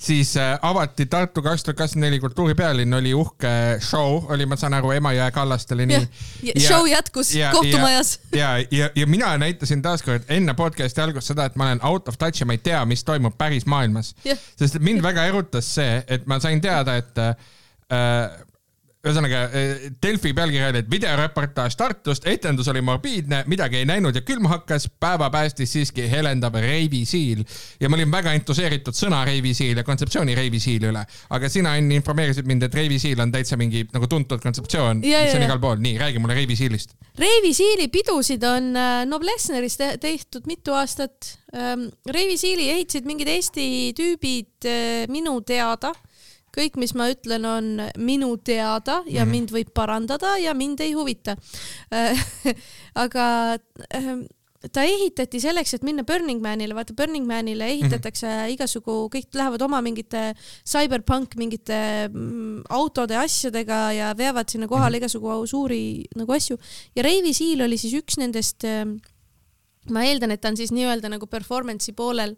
siis äh, avati Tartu kaks tuhat kakskümmend neli kultuuripealinn, oli uhke show, oli, ma saan aru, Emajõe kallastel ja nii. show jätkus ja- kohtumajas. ja, ja, ja mina näitasin taaskord enne podcast'i algust seda, et ma olen out of touch ja ma ei tea, mis toimub päris maailmas. sest mind väga erutas see, et ma sain teada, et äh, ühesõnaga äh, Delfi pealkiri oli, et videoreportaaž Tartust, etendus oli morbiidne, midagi ei näinud ja külm hakkas, päeva päästis siiski helendav Reivi Siil ja ma olin väga entuseeritud sõna Reivi Siil ja kontseptsiooni Reivi Siil üle, aga sina Enn informeerisid mind, et Reivi Siil on täitsa mingi nagu tuntud kontseptsioon, mis on igal pool, nii räägi mulle Reivi Siilist. Reivi Siili pidusid on äh, Noblessneris te tehtud mitu aastat. Reivi Siili ehitasid mingid Eesti tüübid äh, minu teada. kõik, mis ma ütlen, on minu teada ja mm -hmm. mind võib parandada ja mind ei huvita. aga ähm, ta ehitati selleks, et minna Burning Manile, vaata Burning Manile ehitatakse mm -hmm. igasugu, kõik lähevad oma mingite cyberpunk mingite mm, autode asjadega ja veavad sinna kohale mm -hmm. igasugu suuri nagu asju ja Reivi Siil oli siis üks nendest ähm, ma eeldan, et ta on siis nii-öelda nagu performance'i poolel,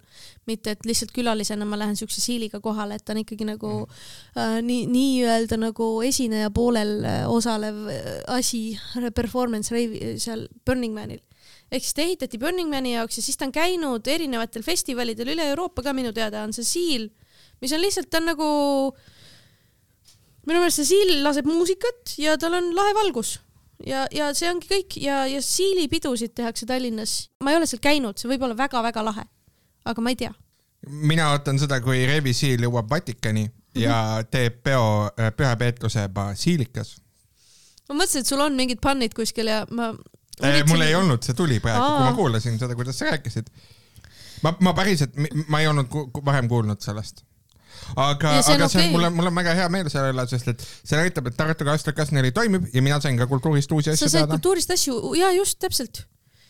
mitte et lihtsalt külalisena ma lähen siukse siiliga kohale, et ta on ikkagi nagu äh, nii, nii-öelda nagu esineja poolel äh, osalev äh, asi, performance reivi seal Burning Manil. ehk siis ta ehitati Burning Mani jaoks ja siis ta on käinud erinevatel festivalidel üle Euroopa ka minu teada. On see siil, mis on lihtsalt, ta on nagu, minu meelest see siil laseb muusikat ja tal on lahe valgus ja, ja see ongi kõik ja, ja siilipidusid tehakse Tallinnas. ma ei ole seal käinud, see võib olla väga-väga lahe, aga ma ei tea. mina ootan seda, kui Reivi Siil jõuab Vatikani ja teeb peo äh, pühapeetruse basiilikas. ma mõtlesin, et sul on mingid pannid kuskil ja ma. mul ei olnud, see tuli praegu, kui ma kuulasin seda, kuidas sa rääkisid. ma, ma päriselt, ma ei olnud varem kuulnud sellest. Aga aga see on okei., mul on, mul on väga hea meel selle üle, sest et see näitab, et Tartu neil toimib ja mina sain ka kultuurist uusi sa asju said teada. kultuurist asju ja just täpselt,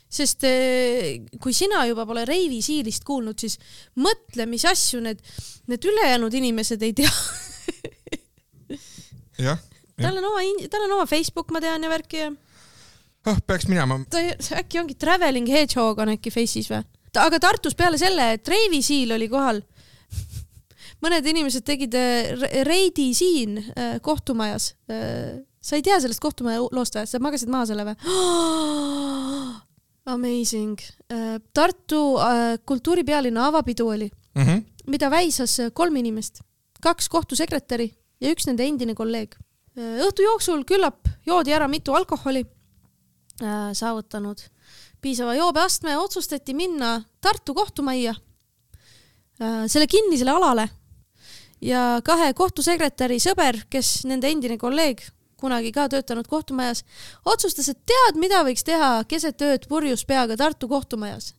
sest eh, kui sina juba pole Reivi Siilist kuulnud, siis mõtle, mis asju need, need ülejäänud inimesed ei tea. jah, tal on oma, tal on oma Facebook, ma tean ja värki ja oh, peaks minema. ta äkki ongi Traveling Hedgehog on äkki Face'is või? aga Tartus peale selle, et Reivi Siil oli kohal, mõned inimesed tegid äh, re- reidi siin äh, kohtumajas. sa ei tea sellest kohtumaja loost või? sa magasid maha selle või? Amazing. Tartu äh, kultuuripealinna avapidu oli, Mm -hmm. mida väisas kolm inimest, kaks kohtusekretäri ja üks nende endine kolleeg. õhtu jooksul küllap joodi ära mitu alkoholi, saavutanud piisava joobeastme, otsustati minna Tartu kohtumajja, selle kinnisele alale ja kahe kohtusekretäri sõber, kes nende endine kolleeg, kunagi ka töötanud kohtumajas, otsustas, et tead, mida võiks teha keset ööd purjus peaga Tartu kohtumajas.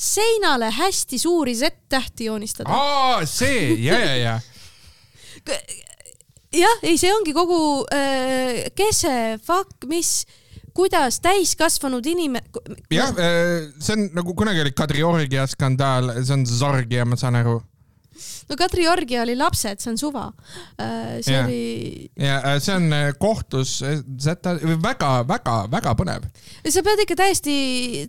seinale hästi suuri Z-tähti joonistada. aa, see, ja, ja, ja. jah, ei, see ongi kogu äh, kese, fuck, mis, kuidas täiskasvanud inimene. jah, see on nagu kunagi oli Kadriorgia skandaal, see on Zorgia, ma saan aru. No Kadriorgia oli lapsed, see on suva. see Jah. oli, ja äh, see on äh, kohtus väga-väga-väga põnev, sa pead ikka täiesti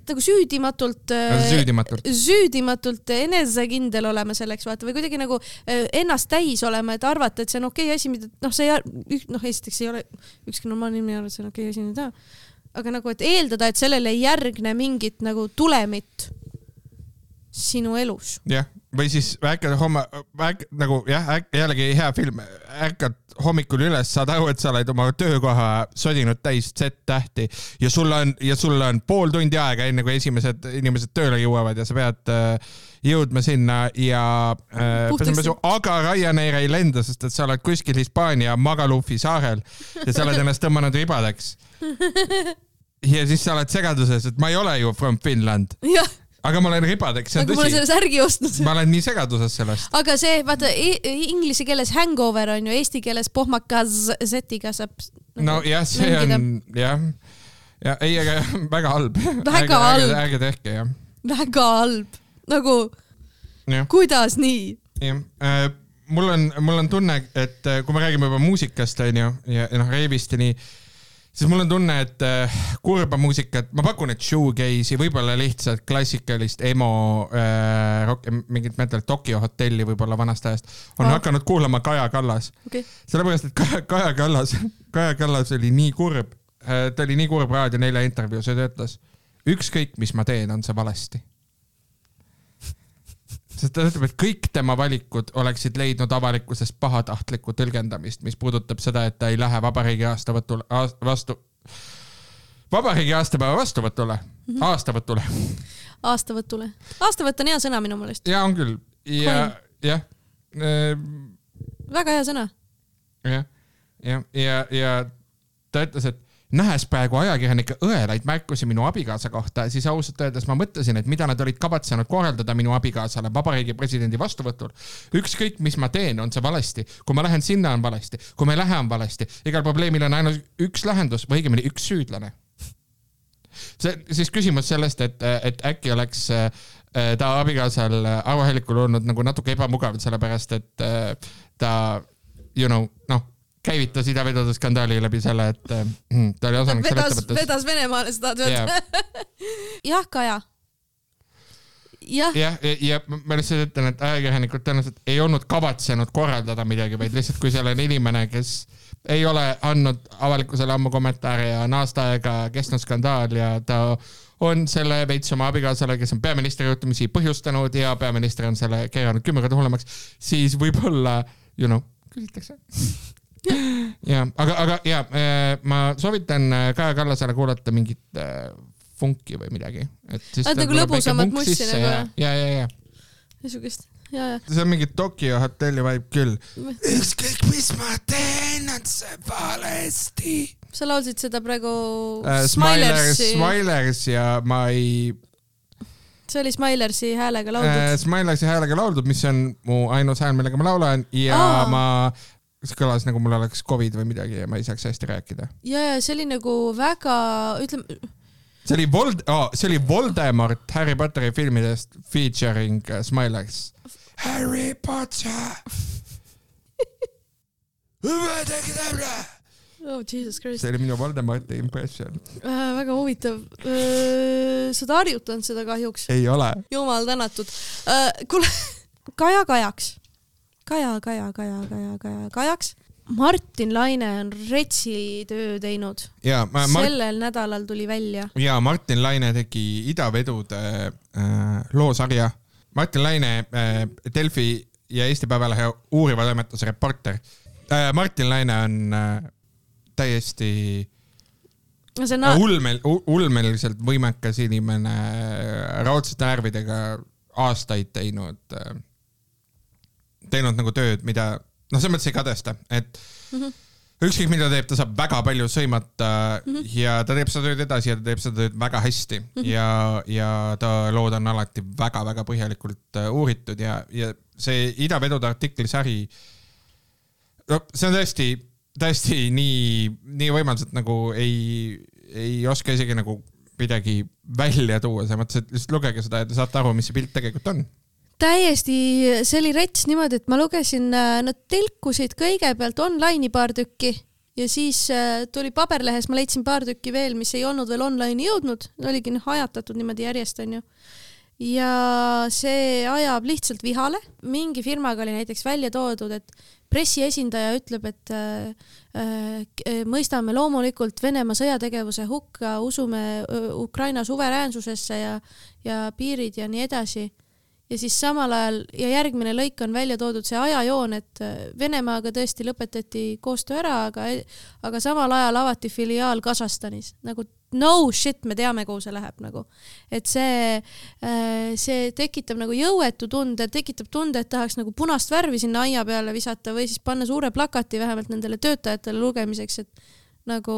nagu süüdimatult. süüdimatult. süüdimatult enesekindel olema selleks vaata või kuidagi nagu äh, ennast täis olema, et arvata, et see on okei okay asi, mida noh, see ei noh, esiteks ei ole ükski normaalne inimene ei arva, et see on okei okay asi, mida teha. aga nagu, et eeldada, et sellele ei järgne mingit nagu tulemit sinu elus. jah, või siis ärkad homme, nagu jah, jällegi hea film, ärkad hommikul üles, saad aru, et sa oled oma töökoha sodinud täis Z-tähti ja sul on, ja sul on pool tundi aega, enne kui esimesed inimesed tööle jõuavad ja sa pead äh, jõudma sinna ja äh, pesu, aga Ryanair ei lenda, sest et sa oled kuskil Hispaania Magalufi saarel ja sa oled ennast tõmmanud ribadeks. ja siis sa oled segaduses, et ma ei ole ju from Finland, jah, aga ma olen ribadeks, aga ma olen selle. särgi ostnud. ma olen nii segaduses sellest. aga see, vaata e inglise keeles hangover on ju, eesti keeles pohmakas Z-iga saab. nojah, see on jah, ja ei, aga väga halb. Väga halb. ärge tehke jah, väga halb, nagu jah, kuidas nii? jah. mul on, mul on tunne, et äh, kui me räägime juba muusikast, onju, ja ja noh, reivist ja nii, siis mul on tunne, et äh, kurba muusikat, ma pakun, et shoegaze'i, võib-olla lihtsalt klassikalist emo äh, rock, mingit metal, Tokyo hotelli võib-olla vanast ajast, on Aa. hakanud kuulama Kaja Kallas okei, sellepärast, et Kaja, Kaja Kallas, Kaja Kallas oli nii kurb, ta oli nii kurb Raadio nelja intervjuus ja ta ütles, ükskõik, mis ma teen, on see valesti. Sest ta ütleb, et kõik tema valikud oleksid leidnud avalikkuses pahatahtlikku tõlgendamist, mis puudutab seda, et ta ei lähe vabariigi aastavõtul, vastu, vabariigi aastapäeva vastuvõtule, aastavõtule. Aastavõtule. aastavõtt on hea sõna minu meelest, ja on küll. Ja jah, väga hea sõna. jah, ja, ja, ja ta ütles, et nähes praegu ajakirjanike õelaid märkusi minu abikaasa kohta, siis ausalt öeldes ma mõtlesin, et mida nad olid kavatsenud korraldada minu abikaasale vabariigi presidendi vastuvõtul. ükskõik, mis ma teen, on see valesti. kui ma lähen sinna, on valesti. kui ma ei lähe, on valesti. igal probleemil on ainult üks lahendus või õigemini üks süüdlane. see, siis küsimus sellest, et, et äkki oleks äh, ta abikaasal Arvo Hellikul olnud nagu natuke ebamugav, sellepärast et äh, ta, you know, noh, käivitas idavedude skandaali läbi selle, et äh, ta oli osanik vedas, ettevõttes. vedas Venemaale, sa tahad öelda? jah, Kaja. jah, jah, ja, ja ma lihtsalt ütlen, et ajakirjanikud tõenäoliselt ei olnud kavatsenud korraldada midagi, vaid lihtsalt kui seal on inimene, kes ei ole andnud avalikkusele ammu kommentaare ja on aasta aega kestnud skandaal ja ta on selle veits oma abikaasale, kes on peaministri juhtumisi põhjustanud ja peaminister on selle keeranud kümme korda hullemaks, siis võib-olla, you know, küsitakse. ja, aga, aga ja ma soovitan äh, Kaja Kallasele kuulata mingit äh, funki või midagi, et siis nagu lõbusamat mussi nagu, ja, ja, ja, ja niisugust, ja, ja. see on mingi Tokyo hotelli vibe küll. ükskõik, mis ma teen, on see valesti sa laulsid seda praegu. Smilers, Smilersi Smilers ja ma ei, see oli Smilersi häälega äh, lauldud. Smileksi häälega lauldud, mis on mu ainus hääl, millega ma laulan ja. Aa. ma, see kõlas nagu mul oleks Covid või midagi ja ma ei saaks hästi rääkida. ja, ja see oli nagu väga, ütleme, see oli Vold- oh,, see oli Voldemort Harry Potteri filmidest featuring uh, Smilex. Harry Potter. oh jesus christ see, oli minu Voldemorti impression. äh, väga huvitav. sa oled harjutanud seda kahjuks, ei ole. jumal tänatud äh,. kuule, Kaja Kajaks, Kaja, Kaja, Kaja, Kaja, Kaja Kajaks. Martin Laine on retsi töö teinud, sellel nädalal tuli välja. ja Martin Laine tegi idavedude äh, loosarja. Martin Laine äh,, Delfi ja Eesti Päevalehe uuriva toimetuse reporter äh,. Martin Laine on äh, täiesti see on no. ulmel, ulmeliselt võimekas inimene, raudsete närvidega aastaid teinud, teinud nagu tööd, mida noh, selles mõttes ei kadesta, et mm. -hmm. ükskõik mida ta teeb, ta saab väga palju sõimata mm -hmm. ja ta teeb seda tööd edasi ja ta teeb seda tööd väga hästi mm -hmm. ja, ja ta lood on alati väga-väga põhjalikult äh, uuritud ja, ja see idavedude artiklisari, no see on tõesti, tõesti nii, nii võimas, et nagu ei, ei oska isegi nagu midagi välja tuua, selles mõttes, et lihtsalt lugege seda ja te saate aru, mis see pilt tegelikult on. täiesti, see oli rets niimoodi, et ma lugesin, nad telkusid kõigepealt online'i paar tükki ja siis äh, tuli paberlehes, ma leidsin paar tükki veel, mis ei olnud veel online'i jõudnud, oligi noh ajatatud niimoodi järjest onju. ja see ajab lihtsalt vihale, mingi firmaga oli näiteks välja toodud, et pressiesindaja ütleb, et äh, äh, mõistame loomulikult Venemaa sõjategevuse hukka, usume Ukraina suveräänsusesse ja, ja piirid ja nii edasi ja siis samal ajal ja järgmine lõik on välja toodud see ajajoon, et äh, Venemaaga tõesti lõpetati koostöö ära, aga, aga samal ajal avati filiaal Kasahstanis nagu no shit, me teame, kuhu see läheb nagu. et see, see tekitab nagu jõuetu tunde, tekitab tunde, et tahaks nagu punast värvi sinna aia peale visata või siis panna suure plakati vähemalt nendele töötajatele lugemiseks, et nagu,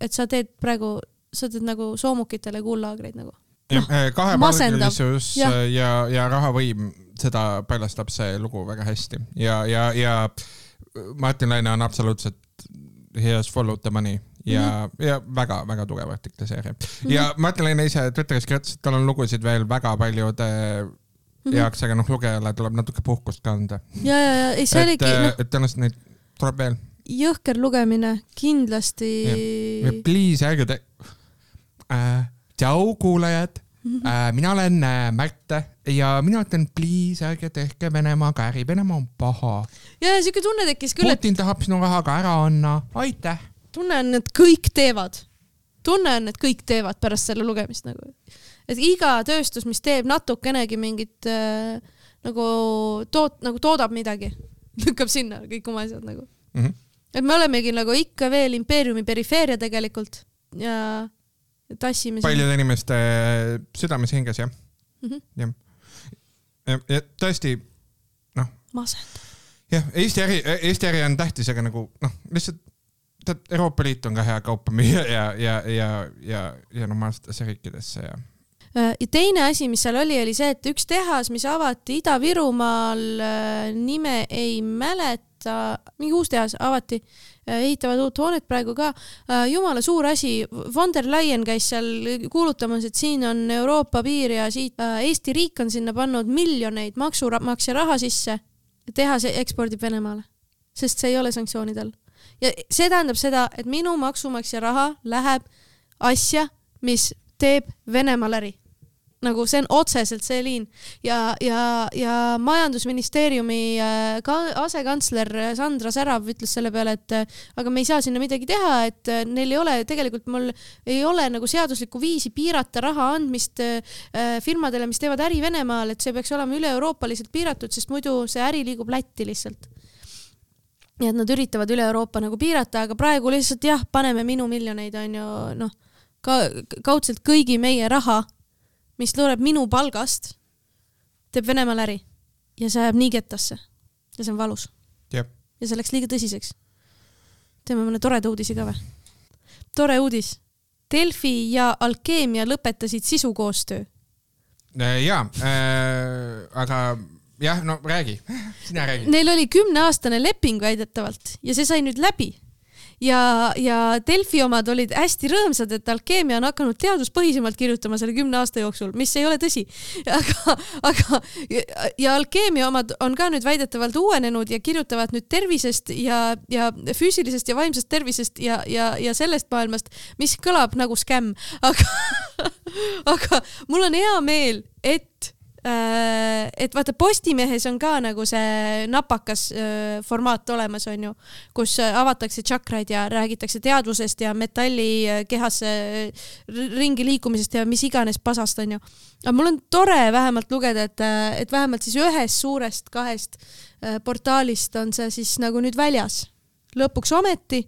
et sa teed praegu, sa teed nagu soomukitele kuullaagreid nagu. Noh, masendav. kahepalgelisus ja, ja, ja rahavõim, seda paljastab see lugu väga hästi ja, ja, ja Martin Laine on absoluutselt he has followed the money ja mm, -hmm. ja väga-väga tugev artikliseerija mm. -hmm. ja Martin Laine ise Twitteris kirjutas, et tal on lugusid veel väga paljude mm -hmm. jaoks, aga noh, lugejale tuleb natuke puhkust ka anda. ja, ja, ja ei, see et oligi, noh, et tõenäoliselt neid tuleb veel. jõhker lugemine, kindlasti. please ärge te äh,. tšau, kuulajad Mhm. äh,. mina olen äh, Märt ja mina ütlen, please ärge tehke Venemaaga äri, Venemaa on paha. ja, siuke tunne tekkis küll, et Putin tahab sinu raha ka ära anda, aitäh. tunne on, et kõik teevad. tunne on, et kõik teevad pärast selle lugemist nagu. et iga tööstus, mis teeb natukenegi mingit äh, nagu toot-, nagu toodab midagi, lükkab sinna kõik oma asjad nagu. Mm -hmm. et me olemegi nagu ikka veel impeeriumi perifeeria tegelikult ja tassime paljude inimeste südames ja hinges jah mm -hmm. jah. ja, ja tõesti masendav. jah, Eesti äri, Eesti äri on tähtis, aga nagu noh, lihtsalt tead, Euroopa Liit on ka hea kaupa müüa ja, ja, ja, ja, ja normaalsetesse riikidesse ja Äh, ja teine asi, mis seal oli, oli see, et üks tehas, mis avati Ida-Virumaal, nime ei mäleta, mingi uus tehas avati, ehitavad uut hoonet praegu ka. jumala suur asi, von der Leyen käis seal kuulutamas, et siin on Euroopa piir ja siit äh, Eesti riik on sinna pannud miljoneid maksumaksja raha sisse. tehas ekspordib Venemaale, sest see ei ole sanktsioonide all. ja see tähendab seda, et minu maksumaksja raha läheb asja, mis teeb Venemaal äri nagu see on otseselt see liin. Ja, ja, ja majandusministeeriumi äh, ka asekantsler Sandra Särav ütles selle peale, et äh, aga me ei saa sinna midagi teha, et äh, neil ei ole tegelikult mul ei ole nagu seaduslikku viisi piirata raha andmist äh, firmadele, mis teevad äri Venemaal, et see peaks olema üle-euroopaliselt piiratud, sest muidu see äri liigub Lätti lihtsalt. Nii et nad üritavad üle Euroopa nagu piirata, aga praegu lihtsalt jah, paneme minu miljoneid onju noh, ka kaudselt kõigi meie raha, mis tuleb minu palgast, teeb Venemaal äri ja see ajab nii kettasse ja see on valus ja see läks liiga tõsiseks. teeme mõne toreda uudise ka või? tore uudis. Delfi ja Alkeemia lõpetasid sisukoostöö. ja äh,, aga jah, no räägi, sina räägi. Neil oli kümneaastane leping väidetavalt ja see sai nüüd läbi ja, ja Delfi omad olid hästi rõõmsad, et Alkeemia on hakanud teaduspõhisemalt kirjutama selle kümne aasta jooksul, mis ei ole tõsi. aga, aga ja Alkeemia omad on ka nüüd väidetavalt uuenenud ja kirjutavad nüüd tervisest ja, ja füüsilisest ja vaimsest tervisest ja, ja, ja sellest maailmast, mis kõlab nagu skämm, aga, aga mul on hea meel, et et vaata Postimehes on ka nagu see napakas äh, formaat olemas, onju, kus äh, avatakse tšakraid ja räägitakse teadvusest ja metalli äh, äh, r- ringi liikumisest ja mis iganes pasast, onju. aga mul on tore vähemalt lugeda, et, et vähemalt siis ühest suurest kahest äh, portaalist on see siis nagu nüüd väljas, lõpuks ometi,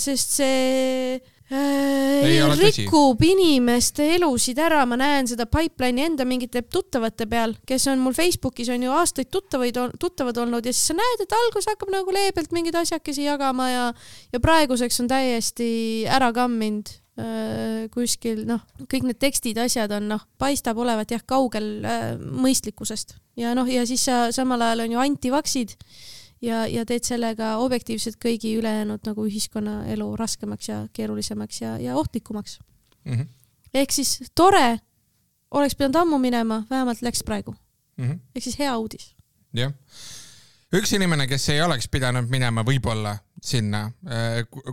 sest see Ei äh, tõsi. rikub inimeste elusid ära, ma näen seda pipeline'i enda mingite tuttavate peal, kes on mul Facebookis on ju aastaid tuttavaid, tuttavad olnud. Ja siis sa näed, et alguses hakkab nagu leebelt mingeid asjakesi jagama ja, ja praeguseks on täiesti ära kamminud äh, kuskil noh, kõik need tekstid, asjad on noh, paistab olevat jah, kaugel äh, mõistlikkusest. Ja noh, ja siis sa samal ajal on ju antivaksid ja, ja teed sellega objektiivselt kõigi ülejäänud nagu ühiskonnaelu raskemaks ja keerulisemaks ja, ja ohtlikumaks. Mhm, ehk siis tore, oleks pidanud ammu minema, vähemalt läks praegu, ehk siis hea uudis. jah. üks inimene, kes ei oleks pidanud minema võib-olla sinna,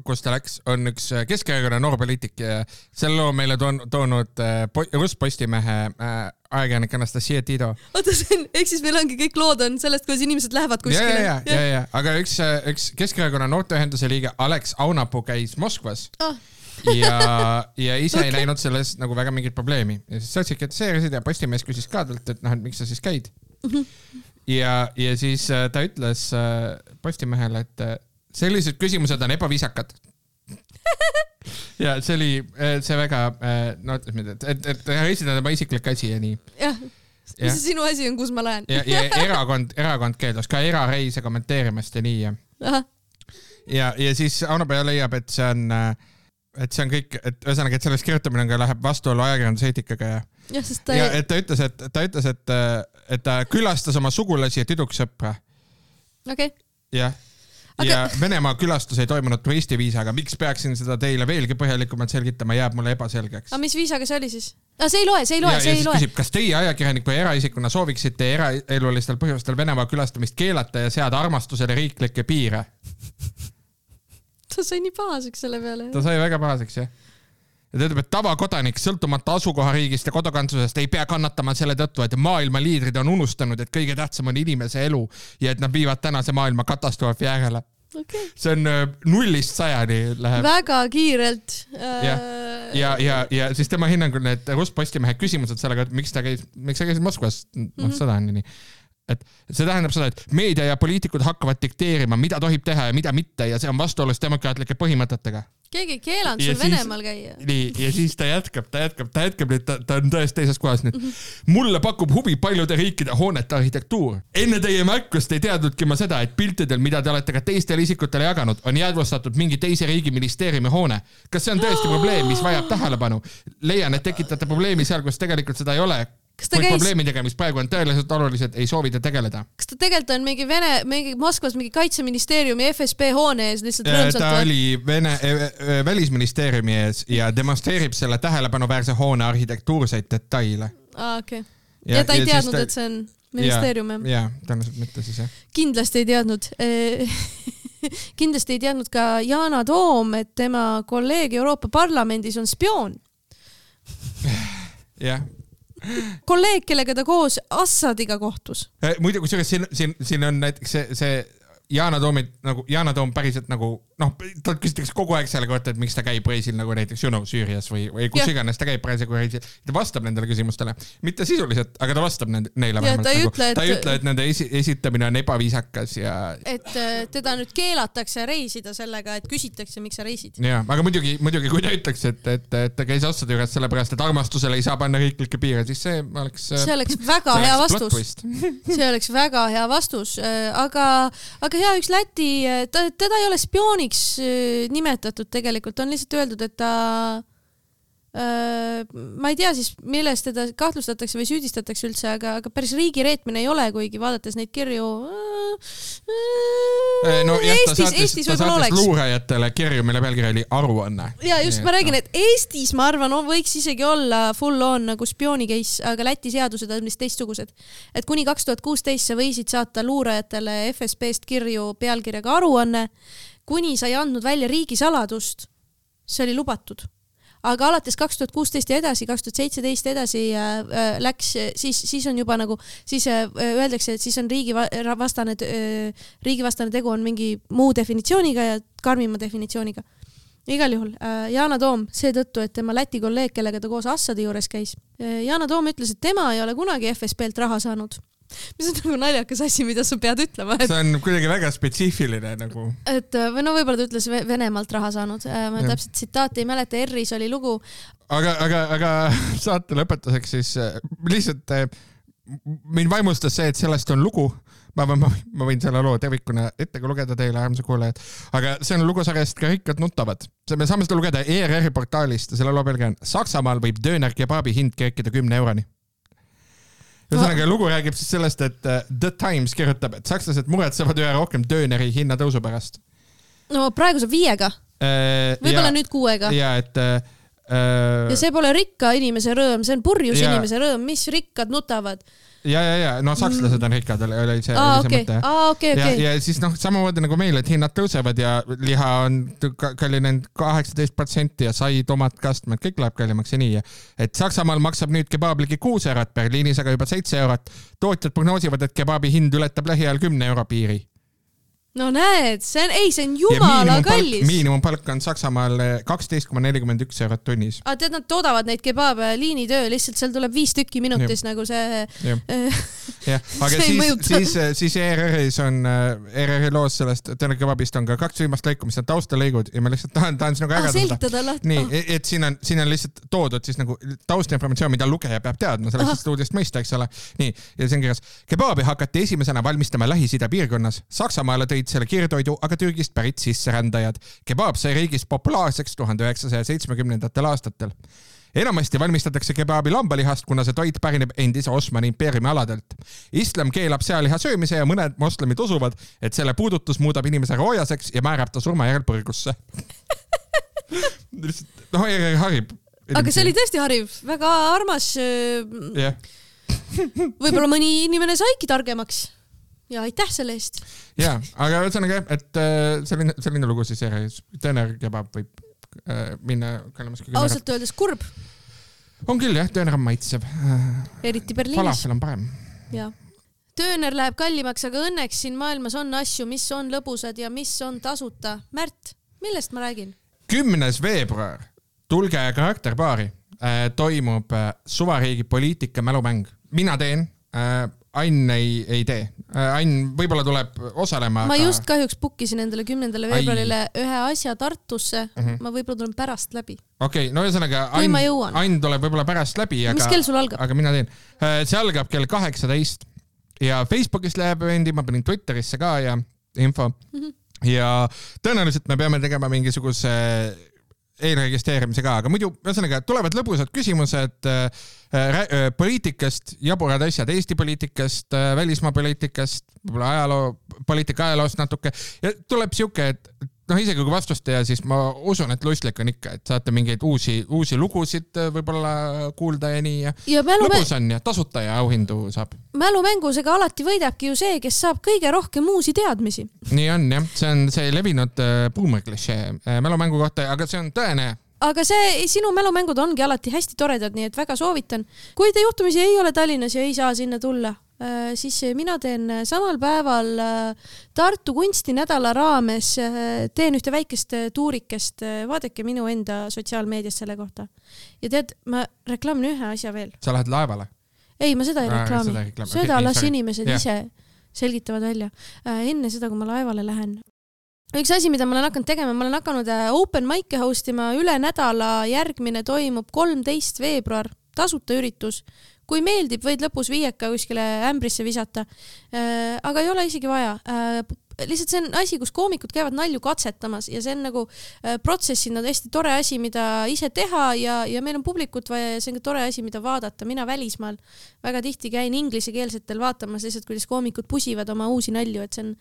kus ta läks, on üks äh, Keskerakonna noor poliitik ja selle loo meile toon, toonud äh, Rus Postimehe äh, ajakirjanik Anastasia Tido. oota, see on, ehk siis meil ongi kõik lood on sellest, kuidas inimesed lähevad ja, kuskile. ja, ja, ja, aga üks, üks Keskerakonna noorteühenduse liige Alex Aunapuu käis Moskvas Ah, ja, ja ise okay. ei näinud selles nagu väga mingit probleemi ja siis sotsid kritiseerisid ja Postimees küsis ka talt, et noh, et miks sa siis käid. ja, ja siis äh, ta ütles äh, Postimehele, et äh, sellised küsimused on ebaviisakad. ja see oli äh, see väga, no ütleme, et, et, et esitada tema isiklik asi ja nii. jah, see sinu asi on, kus ma lähen? ja, ja erakond, erakond keeldus ka erareise kommenteerimast ja nii ja ja, ja siis Auno Pea leiab, et see on, et see on kõik, et ühesõnaga, et sellest kirjutamine ka läheb vastuollu ajakirjanduseetikaga ja, jah, sest ta ja et ta ütles, et ta ütles, et, et ta külastas oma sugulasi ja tüdruksõpra, okei, jah. Aga- ja Venemaa külastus ei toimunud turistiviisaga, miks peaksin seda teile veelgi põhjalikumalt selgitama, jääb mulle ebaselgeks aga mis viisaga see oli siis? aa, see ei loe, see ei loe, see ei loe. kas teie ajakirjaniku ja eraisikuna sooviksite eraelulistel põhjustel Venemaa külastamist keelata ja seada armastusele riiklikke piire? ta sai nii pahaseks selle peale. ta sai väga pahaseks jah. Ja ta ütleb, et tavakodanik sõltumata asukohariigist ja kodakondsusest ei pea kannatama selle tõttu, et maailma liidrid on unustanud, et kõige tähtsam on inimese elu ja et nad viivad tänase maailma katastroofi äärele. okei, see on äh, nullist sajani läheb väga kiirelt. äh, Jah. ja, ja, ja siis tema hinnangul need Rus Postimehe küsimused sellega, et miks ta käis, miks sa käisid Moskvas, noh Mhm. seda on ju nii. et see tähendab seda, et meedia ja poliitikud hakkavad dikteerima, mida tohib teha ja mida mitte ja see on vastuolus demokraatlike põhimõtetega keegi ei keelanud sul Venemaal käia. nii, ja siis ta jätkab, ta jätkab, ta jätkab nüüd, ta, ta on tõesti teises kohas nüüd. Mhm. mulle pakub huvi paljude riikide hoonete arhitektuur. enne teie märkust ei teadnudki ma seda, et piltidel, mida te olete ka teistele isikutele jaganud, on jäädvustatud mingi teise riigi ministeeriumi hoone. kas see on tõesti probleem, mis vajab tähelepanu? leian, et tekitate probleemi seal, kus tegelikult seda ei ole. Kas ta kuid käis- probleemidega, mis praegu on tõeliselt olulised, ei soovi te tegeleda. kas ta tegelikult on mingi Vene, mingi Moskvas mingi kaitseministeeriumi FSB hoone ees lihtsalt ta rõõmsalt või? oli Vene äh, äh, välisministeeriumi ees ja demonstreerib selle tähelepanuväärse hoone arhitektuurseid detaile aa, okei. ja ta ei teadnud, et see on ministeerium jah? jaa, tõenäoliselt mitte siis jah. kindlasti ei teadnud. kindlasti ei teadnud ka Yana Toom, et tema kolleeg Euroopa Parlamendis on spioon. jah, kolleeg, kellega ta koos Assadiga kohtus. muidu kusjuures siin, siin, siin on näiteks see, see Yana Toomi nagu, Yana Toom päriselt nagu noh, talt küsitakse kogu aeg selle kohta, et miks ta käib reisil nagu näiteks you know, Süürias või, või kus Jah. iganes ta käib parasjagu reisil. ta vastab nendele küsimustele, mitte sisuliselt, aga ta vastab nende, neile Ja vähemalt ta ei nagu, ütle, et- ta ei ütle, et nende esi, esitamine on ebaviisakas ja et äh, teda nüüd keelatakse reisida sellega, et küsitakse, miks sa reisid. ja, aga muidugi, muidugi kui ta ütleks, et, et, et ta käis Assadi juures sellepärast, et armastusele ei saa panna riiklikke piire, siis see oleks. see oleks väga see hea vastus see oleks väga hea vastus, aga, aga hea üks Läti, ta, teda ei ole spiooniks äh, nimetatud tegelikult, on lihtsalt öeldud, et ta ma ei tea siis, milles teda kahtlustatakse või süüdistatakse üldse, aga, aga päris riigireetmine ei ole, kuigi vaadates neid kirju Eh, no Eestis, Eestis võib-olla oleks. luurajatele kirju, mille pealkiri oli aruanne. ja just, ma räägin, et Eestis ma arvan, võiks isegi olla full on nagu spiooni case, aga Läti seadused on vist teistsugused. et kuni kaks tuhat kuusteist sa võisid saata luurajatele FSB-st kirju pealkirjaga aruanne, kuni sa ei andnud välja riigisaladust. see oli lubatud aga alates kaks tuhat kuusteist ja edasi, kaks tuhat seitseteist edasi äh, äh, läks, siis, siis on juba nagu, siis äh, öeldakse, et siis on riigivastane, riigivastane tegu on mingi muu definitsiooniga ja karmima definitsiooniga. igal juhul äh, Yana Toom seetõttu, et tema Läti kolleeg, kellega ta koos Assadi juures käis äh,, Yana Toom ütles, et tema ei ole kunagi FSB-lt raha saanud mis on nagu naljakas asi, mida sa pead ütlema, et see on kuidagi väga spetsiififiline nagu. et või no võib-olla ta ütles Ve- Venemaalt raha saanud, ma Jah. täpselt tsitaati ei mäleta, ERR-is oli lugu, aga, aga, aga saate lõpetuseks siis äh, lihtsalt äh, mind vaimustas see, et sellest on lugu. ma, ma, ma, võin selle loo tervikuna ette ka lugeda teile, armsad kuulajad, aga see on lugusarjast Ka rikkad nutavad. me saame seda lugeda ERR-i portaalist ja selle loo pealkiri on Saksamaal võib dööner kebabi hind kerkida kümne euroni. Ühesõnaga lugu räägib siis sellest, et äh, The Times kirjutab, et sakslased muretsevad üha rohkem dööneri hinnatõusu pärast. no praegu saab viiega, võib-olla ja, nüüd kuuega. ja et äh, äh, ja see pole rikka inimese rõõm, see on purjus Jaa. inimese rõõm, mis rikkad nutavad. Ja, ja, ja no sakslased on rikkad, oli, see, oli see mõte aa, okei, ja, okei. ja siis noh, samamoodi nagu meil, et hinnad tõusevad ja liha on ka- kallinenud kaheksateist protsenti ja sai, tomat, kastmed, kõik läheb kallimaks ja nii. et Saksamaal maksab nüüd kebaab ligi kuus eurot, Berliinis aga juba seitse eurot. tootjad prognoosivad, et kebaabi hind ületab lähiajal kümne euro piiri. No näed, see on, ei, see on jumala kallis. miinimumpalk on Saksamaal kaksteist koma nelikümmend üks eurot tunnis. aga tead, nad toodavad neid kebaabe liinitöö, lihtsalt seal tuleb viis tükki minutis nagu see jah, jah, aga ei siis, mõjuta. siis, siis ERR-is on, ERR-i loos sellest Tõnu kebabist on ka kaks viimast lõiku, mis on taustalõigud ja ma lihtsalt tahan, tahan sinuga ah, seda. selgitada lahti. nii, et siin on, siin on lihtsalt toodud siis nagu taustinformatsioon, mida lugeja peab teadma selleks, et stuudiost mõista, eks ole. nii, ja on kirjas. kebaabi hakati esimesena valmistama Lähis-Ida piirkonnas. Saksamaale tõid selle kiirtoidu aga Türgist pärit sisserändajad. kebaab sai riigis populaarseks tuhande üheksasaja seitsmekümnendatel aastatel. enamasti valmistatakse kebaabi lambalihast, kuna see toit pärineb endise Osmani impeeriumi aladelt. islam keelab sealiha söömise ja mõned moslemid usuvad, et selle puudutus muudab inimese roojaseks ja määrab ta surma järel põrgusse. noh, harib. aga see oli tõesti hariv, väga armas. jah, võib-olla mõni inimene saigi targemaks ja aitäh selle eest. ja, aga ühesõnaga jah, et äh, selline, selline lugu siis ERR-is. teener kebab võib äh, minna kallimaks kui kümme ausalt öeldes kurb, on küll jah, teener on maitsev. eriti Berliinis falafel on parem. ja tööner läheb kallimaks, aga õnneks siin maailmas on asju, mis on lõbusad ja mis on tasuta. Märt, millest ma räägin? kümnes veebruar, tulge karakterpaari, toimub äh, suvariigi poliitika mälumäng. mina teen, Ain ei, ei tee. Ain võib-olla tuleb osalema. ma just kahjuks book isin endale kümnendale veebruarile ühe asja Tartusse mm, -hmm. ma võib-olla tulen pärast läbi. okei okay,, no ühesõnaga Ain Ain tuleb võib-olla pärast läbi, aga. mis kell sul algab? aga mina teen. see algab kell kaheksateist ja Facebookis läheb evendi, ma panin Twitterisse ka ja info mm. -hmm. ja tõenäoliselt me peame tegema mingisuguse eelregistreerimise ka, aga muidu ühesõnaga tulevad lõbusad küsimused äh, äh, poliitikast, jaburad asjad Eesti poliitikast äh,, välismaa poliitikast, võib-olla ajaloo, poliitika ajaloost natuke. Ja tuleb siuke, et noh, isegi kui vastust ei tea, siis ma usun, et lustlik on ikka, et saate mingeid uusi, uusi lugusid äh, võib-olla kuulda ja nii ja ja mälu, lõbus on ja tasuta ja auhindu saab. mälumängus, ega alati võidabki ju see, kes saab kõige rohkem uusi teadmisi. nii on jah, see on see levinud äh, buumerklišee äh, mälumängu kohta, aga see on tõene. aga see, sinu mälumängud ongi alati hästi toredad, nii et väga soovitan. kui te juhtumisi ei ole Tallinnas ja ei saa sinna tulla, siis mina teen samal päeval äh, Tartu kunstinädala raames, teen ühte väikest äh, tuurikest, vaadake minu enda sotsiaalmeedias selle kohta. ja tead, ma reklaamin ühe asja veel. sa lähed laevale? ei, ma seda ei Aa, reklaami reklaami. seda nii, las inimesed Jah. ise selgitavad välja. enne seda, kui ma laevale lähen. üks asi, mida ma olen hakanud tegema, ma olen hakanud äh, open mic'e host ima üle nädala, järgmine toimub kolmteist veebruar, tasuta üritus, kui meeldib, võid lõpus viieka kuskile ämbrisse visata. aga ei ole isegi vaja. lihtsalt see on asi, kus koomikud käivad nalju katsetamas ja see on nagu äh, protsessina hästi tore asi, mida ise teha ja, ja meil on publikut vaja ja see on ka tore asi, mida vaadata. mina välismaal väga tihti käin inglisekeelsetel vaatamas lihtsalt, kuidas koomikud pusivad oma uusi nalju, et see on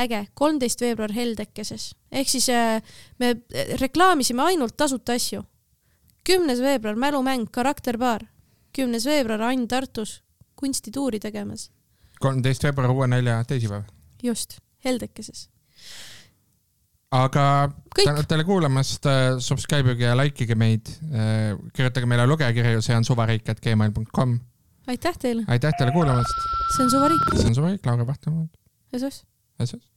äge. kolmteist veebruar Heldekeses ehk siis äh, me reklaamisime ainult tasuta asju. kümnes veebruar Mälumäng, karakterpaar. Kümnes veebruar Ain Tartus kunstituuri tegemas. kolmteist veebruar, uue nalja teisipäev. just, Heldekeses. aga tänud teile kuulamast, subscribe ige ja like ige meid, kirjutage meile lugejakirju, see on suvariik.gmail.com. aitäh teile, aitäh teile kuulamast, see on suvariik. see on Suvariik, Laura Pahtel, Jesus. SS.